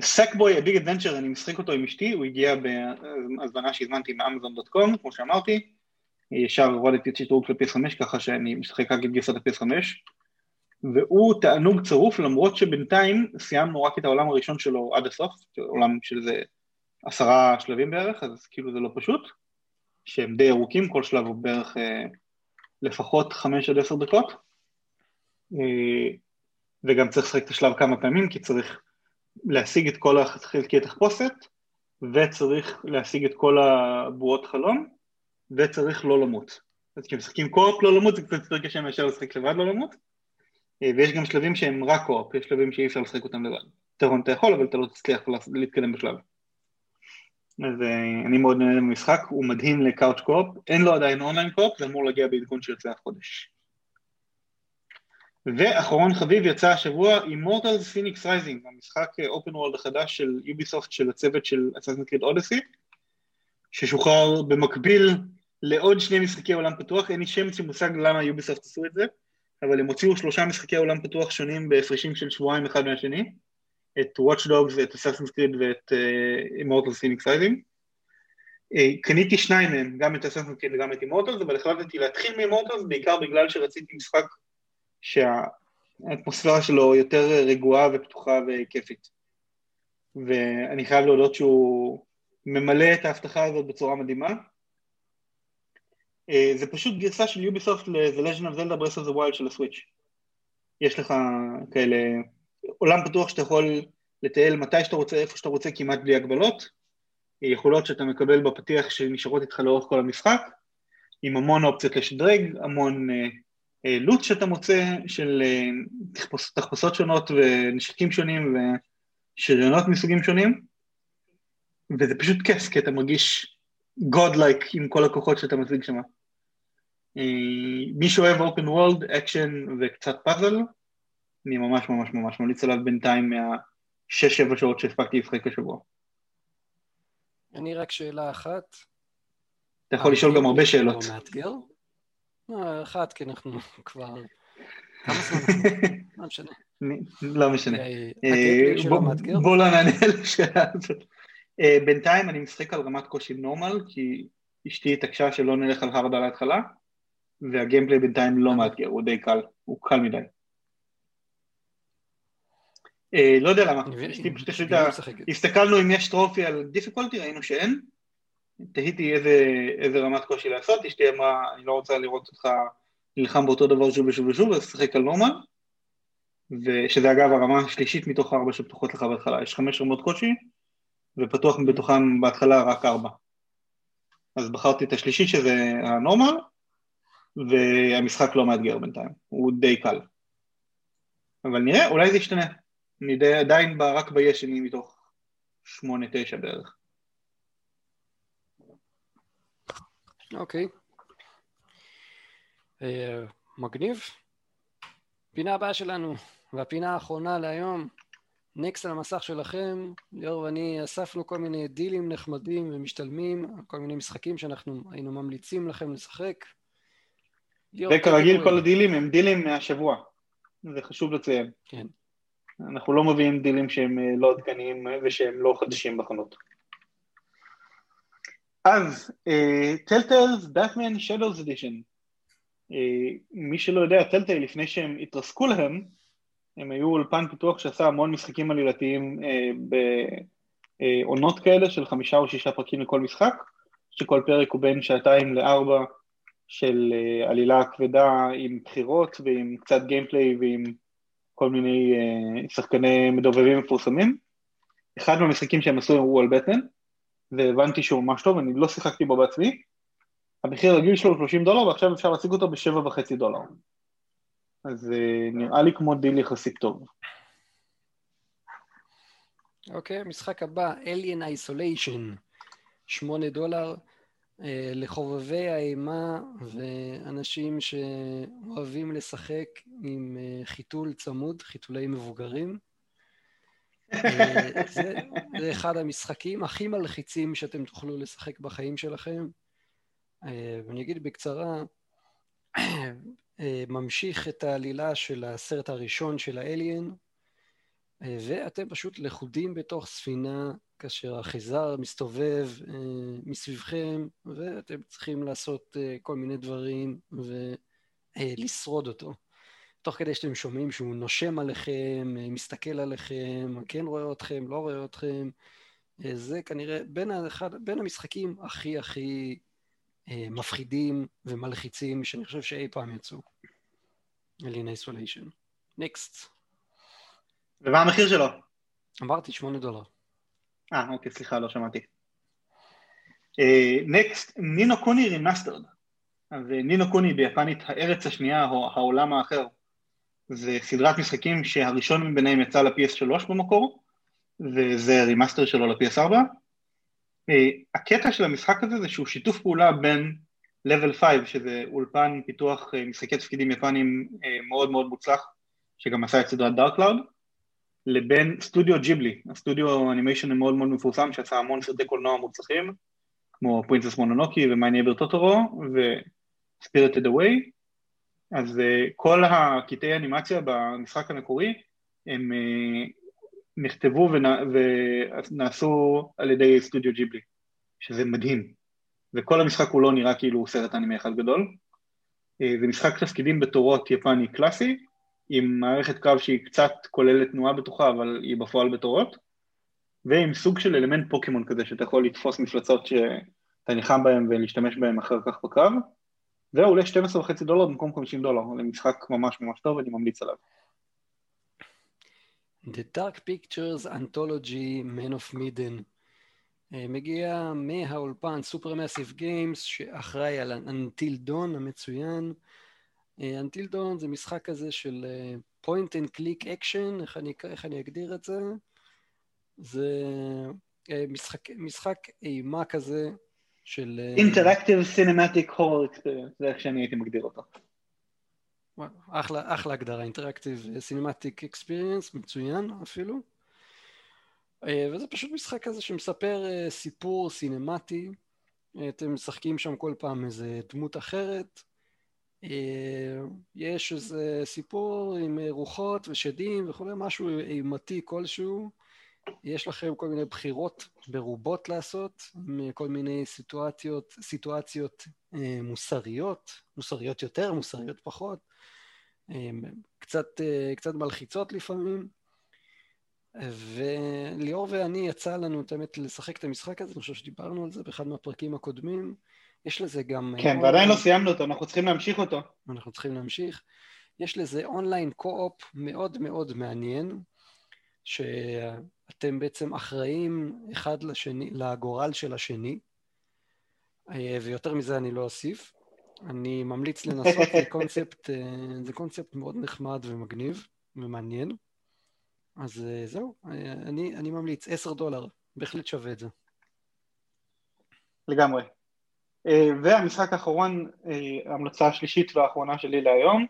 סקבוי, הביג אדוונצ'ר, אני משחק אותו עם אשתי, הוא הגיע בהזמנה שהזמנתי מאמזון.קום, כמו שאמרתי, ישר הורדתי את שיטרוג של PS5 ככה שאני משחק רק את גרסת ה-PS5 והוא תענוג צרוף למרות שבינתיים סיימנו רק את העולם הראשון שלו עד הסוף, עולם של איזה עשרה שלבים בערך, אז כאילו זה לא פשוט, שהם די ארוכים, כל שלב הוא בערך אה, לפחות חמש עד עשר דקות, אה, וגם צריך לשחק את השלב כמה פעמים כי צריך להשיג את כל חלקי התחפושת וצריך להשיג את כל הבועות חלום וצריך לא למות. אז כשמשחקים co-op לא למות זה קצת יותר קשה מאשר לשחק לבד לא למות אה, ויש גם שלבים שהם רק co-op, יש שלבים שאי אפשר לשחק אותם לבד. טרון אתה יכול אבל אתה לא תצליח להתקדם בשלב. אז אה, אני מאוד נהנה במשחק, הוא מדהים ל couch co-op, אין לו עדיין online co-op, זה אמור להגיע בעדכון שיוצא החודש. ואחרון חביב יצא השבוע Immortals Fenyx Rising, המשחק open אה, world החדש של יוביסופט של הצוות של Assassin's Creed Odyssey, ששוחרר במקביל לעוד שני משחקי עולם פתוח, אין לי שם של מושג למה יוביסופט עשו את זה, אבל הם הוציאו שלושה משחקי עולם פתוח שונים בהפרשים של שבועיים אחד מהשני, את Watch Dogs ואת Assassin's Creed ואת uh, Immortals Phoenix Rising. Uh, קניתי שניים מהם, גם את Assassin's Creed וגם את Immortals, אבל החלטתי להתחיל מ-Immortals בעיקר בגלל שרציתי משחק שהאטמוספירה שלו יותר רגועה ופתוחה וכיפית. ואני חייב להודות שהוא ממלא את ההבטחה הזאת בצורה מדהימה. Uh, זה פשוט גרסה של יוביסופט ל-The Legend of Zelda Breath of the Wild של הסוויץ'. יש לך כאלה עולם פתוח שאתה יכול לטייל מתי שאתה רוצה, איפה שאתה רוצה, כמעט בלי הגבלות. יכולות שאתה מקבל בפתיח שנשארות איתך לאורך כל המשחק, עם המון אופציות לשדרג, המון אה, אה, לוט שאתה מוצא של אה, תחפוש, תחפושות שונות ונשקים שונים ושריונות מסוגים שונים, וזה פשוט כיף, כי אתה מרגיש godlike עם כל הכוחות שאתה משיג שם. אה, מי שאוהב open world, אקשן וקצת פאזל, אני ממש ממש ממש ממליץ עליו בינתיים מהשש-שבע שעות שהספקתי לשחק השבוע. אני רק שאלה אחת. אתה יכול לשאול גם הרבה שאלות. מאתגר? לא, אחת, כי אנחנו כבר... כמה זמן? לא משנה. לא משנה. אה, בואו לא נענה על השאלה הזאת. אה, בינתיים אני משחק על רמת קושי נורמל, כי אשתי התעקשה שלא נלך על הרד על ההתחלה, והגיימפליי בינתיים לא מאתגר, הוא די קל, הוא קל מדי. אה, לא יודע למה, אשתי פשוט החליטה, הסתכלנו אם יש טרופי על דיפיקולטי, ראינו שאין, תהיתי איזה רמת קושי לעשות, אשתי אמרה, אני לא רוצה לראות אותך נלחם באותו דבר שוב ושוב ושוב, אז תשחק על נורמל, ושזה אגב הרמה השלישית מתוך הארבע שפתוחות לך בהתחלה, יש חמש רמות קושי, ופתוח בתוכן בהתחלה רק ארבע. אז בחרתי את השלישית שזה הנורמל, והמשחק לא מאתגר בינתיים, הוא די קל. אבל נראה, אולי זה ישתנה. אני די, עדיין רק בישני מתוך שמונה, תשע בערך. אוקיי. אה, מגניב. פינה הבאה שלנו, והפינה האחרונה להיום, נקסט על המסך שלכם, ליאור ואני אספנו כל מיני דילים נחמדים ומשתלמים, כל מיני משחקים שאנחנו היינו ממליצים לכם לשחק. וכרגיל כל הדילים הם דילים מהשבוע, זה חשוב לציין. כן. אנחנו לא מביאים דילים שהם אה, לא עדכניים ושהם לא חדשים בחנות. אז, טלטלס באטמן שדוס אדישן. מי שלא יודע, טלטל לפני שהם התרסקו להם, הם היו אולפן פיתוח שעשה המון משחקים עלילתיים uh, בעונות כאלה של חמישה או שישה פרקים לכל משחק, שכל פרק הוא בין שעתיים לארבע של uh, עלילה כבדה עם בחירות ועם קצת גיימפליי ועם כל מיני uh, שחקני מדובבים מפורסמים. אחד מהמשחקים שהם עשו הוא על בטן, והבנתי שהוא ממש טוב, אני לא שיחקתי בו בעצמי. המחיר הרגיל שלו הוא 30 דולר, ועכשיו אפשר להשיג אותו ב-7.5 דולר. אז uh, נראה לי כמו דיל יחסית טוב. אוקיי, okay, המשחק הבא, Alien Isolation, 8 דולר. uh, לחובבי האימה ואנשים שאוהבים לשחק עם uh, חיתול צמוד, חיתולי מבוגרים. זה, זה אחד המשחקים הכי מלחיצים שאתם תוכלו לשחק בחיים שלכם. ואני אגיד בקצרה, ממשיך את העלילה של הסרט הראשון של האליאן, ואתם פשוט לכודים בתוך ספינה כאשר החיזר מסתובב מסביבכם, ואתם צריכים לעשות כל מיני דברים ולשרוד אותו. תוך כדי שאתם שומעים שהוא נושם עליכם, מסתכל עליכם, כן רואה אתכם, לא רואה אתכם. זה כנראה בין, האחד, בין המשחקים הכי הכי אה, מפחידים ומלחיצים שאני חושב שאי פעם יצאו. אלין איסוליישן. נקסט. ומה המחיר שלו? אמרתי שמונה דולר. אה, אוקיי, סליחה, לא שמעתי. Next, Ni no Kuni Remastered. אז Ni no Kuni ביפנית הארץ השנייה או העולם האחר. זה סדרת משחקים שהראשון מביניהם יצא ל-PS3 במקור, וזה remaster שלו ל-PS4. אה, הקטע של המשחק הזה זה שהוא שיתוף פעולה בין Level 5, שזה אולפן פיתוח אה, משחקי תפקידים יפנים אה, מאוד מאוד מוצלח, שגם עשה את סדרת Dark Cloud, לבין סטודיו ג'יבלי, הסטודיו animation המאוד מאוד מפורסם שעשה המון סרטי קולנוע מוצלחים, כמו Princess Mononoke ו My Neighbor Totoro ו Spirited Away, אז כל הקטעי אנימציה במשחק המקורי הם נכתבו ונעשו על ידי סטודיו ג'יבלי, שזה מדהים. וכל המשחק הוא לא נראה כאילו הוא סרט אנימי אחד גדול. אה, זה משחק תפקידים בתורות יפני קלאסי, עם מערכת קרב שהיא קצת כוללת תנועה בתוכה, אבל היא בפועל בתורות, ועם סוג של אלמנט פוקימון כזה, שאתה יכול לתפוס מפלצות שאתה ניחם בהן ולהשתמש בהן אחר כך בקרב, והוא עולה 12.5 דולר במקום 50 דולר, זה משחק ממש ממש טוב, ואני ממליץ עליו. The Dark Pictures Anthology Man of Midden אה, מגיע מהאולפן Supermassive Games שאחראי על Until Dawn המצוין. אה, Until Dawn זה משחק כזה של אה, point and click action, איך אני, איך אני אגדיר את זה? זה משחק, משחק אימה כזה של... Interactive Cinematic Horror Experience, זה איך שאני הייתי מגדיר אותו. אחלה, אחלה הגדרה, אינטראקטיב סינמטיק אקספיריאנס, מצוין אפילו. אה, וזה פשוט משחק כזה שמספר אה, סיפור סינמטי, אה, אתם משחקים שם כל פעם איזה דמות אחרת, יש איזה סיפור עם רוחות ושדים וכולי, משהו אימתי כלשהו, יש לכם כל מיני בחירות ברובות לעשות, עם כל מיני סיטואציות, סיטואציות מוסריות, מוסריות יותר, מוסריות פחות, קצת, אה, קצת מלחיצות לפעמים. וליאור ואני יצא לנו את האמת לשחק את המשחק הזה, אני חושב שדיברנו על זה באחד מהפרקים הקודמים. יש לזה גם... כן, ועדיין לא סיימנו אותו, אנחנו צריכים להמשיך אותו. אנחנו צריכים להמשיך. יש לזה אונליין קו-אופ מאוד מאוד מעניין, שאתם בעצם אחראים אחד לשני, לגורל של השני, אה, ויותר מזה אני לא אוסיף. אני ממליץ לנסות, זה קונספט, אה, זה קונספט מאוד נחמד ומגניב ומעניין. אז אה, זהו, אני, אני ממליץ, 10 דולר, בהחלט שווה את זה. לגמרי. והמשחק האחרון, ההמלצה השלישית והאחרונה שלי להיום,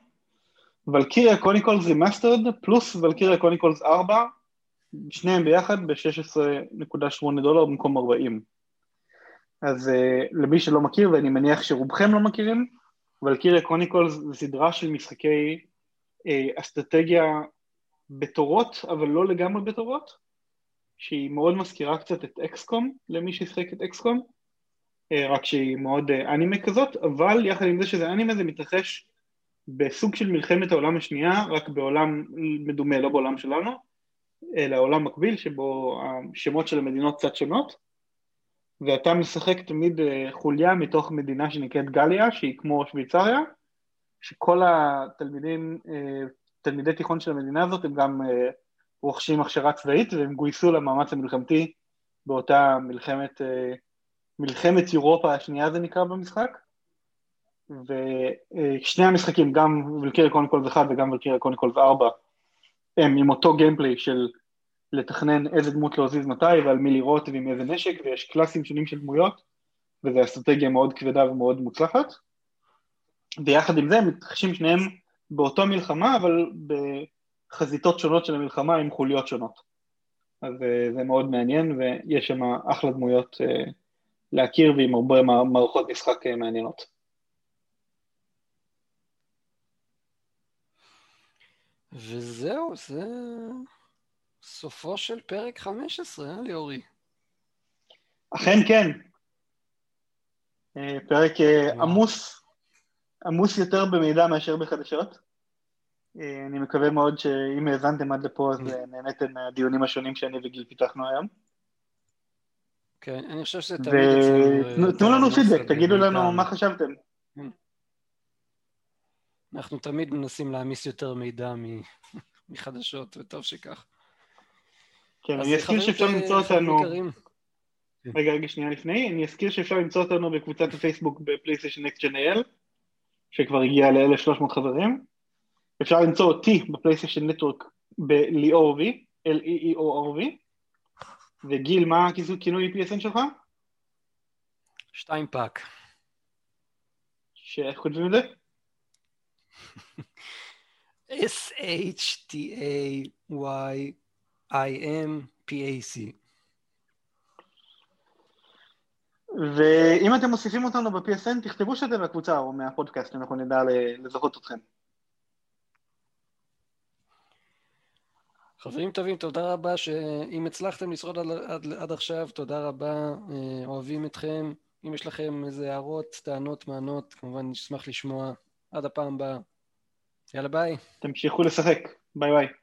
Valkyria Chronicles Remastered פלוס Valkyria Chronicles 4, שניהם ביחד ב-16.8 דולר במקום 40. אז uh, למי שלא מכיר, ואני מניח שרובכם לא מכירים, Valkyria Chronicles זה סדרה של משחקי uh, אסטרטגיה בתורות, אבל לא לגמרי בתורות, שהיא מאוד מזכירה קצת את אקסקום, למי שישחק את אקסקום, uh, רק שהיא מאוד uh, אנימה כזאת, אבל יחד עם זה שזה אנימה זה מתרחש בסוג של מלחמת העולם השנייה, רק בעולם מדומה, לא בעולם שלנו, אלא עולם מקביל שבו השמות של המדינות קצת שונות. ואתה משחק תמיד אה, חוליה מתוך מדינה שנקראת גליה, שהיא כמו שוויצריה, שכל התלמידים, אה, תלמידי תיכון של המדינה הזאת הם גם אה, רוכשים הכשרה צבאית והם גויסו למאמץ המלחמתי באותה מלחמת, מלחמת אירופה השנייה זה נקרא במשחק. ושני המשחקים, גם Valkyria Chronicles 1 וגם Valkyria Chronicles 4, הם עם אותו gameplay של לתכנן איזה דמות להזיז מתי ועל מי לירות ועם איזה נשק ויש קלאסים שונים של דמויות וזו אסטרטגיה מאוד כבדה ומאוד מוצלחת. ויחד עם זה הם מתרחשים שניהם באותו מלחמה אבל בחזיתות שונות של המלחמה עם חוליות שונות. אז אה, זה מאוד מעניין ויש שם אחלה דמויות אה, להכיר ועם הרבה מערכות משחק אה, מעניינות וזהו, זה סופו של פרק 15, אה, ליאורי? אכן כן. אה, פרק אה, עמוס, עמוס יותר במידע מאשר בחדשות. אה, אני מקווה מאוד שאם האזנתם עד לפה אז נהניתם מהדיונים השונים שאני וגיל פיתחנו היום. כן, אני חושב שזה תמיד אצלנו... תנו לנו פידבק, תגידו לנו מה חשבתם. כן. אנחנו תמיד מנסים להעמיס יותר מידע מחדשות, וטוב שכך. כן, אני אזכיר שאפשר למצוא אותנו... רגע, רגע, שנייה לפני, אני אזכיר שאפשר למצוא אותנו בקבוצת הפייסבוק ב PlayStation Gen.il, שכבר הגיעה ל-1300 חברים. אפשר למצוא אותי ב PlayStation Network ב-ליאור וי, L-E-E-O-R-V, וגיל, מה הכינוי PSN שלך? שתיים פאק. שאיך כותבים את זה? S-H-T-A-Y-I-M-P-A-C. ואם אתם מוסיפים אותנו ב-PSN, תכתבו שאתם מהקבוצה או מהפודקאסט, אנחנו נדע לזהות אתכם. חברים טובים, תודה רבה שאם הצלחתם לשרוד עד, עד, עד עכשיו, תודה רבה, אה, אוהבים אתכם. אם יש לכם איזה הערות, טענות, מענות, כמובן נשמח לשמוע. עד הפעם הבאה. יאללה ביי. תמשיכו לשחק, ביי ביי.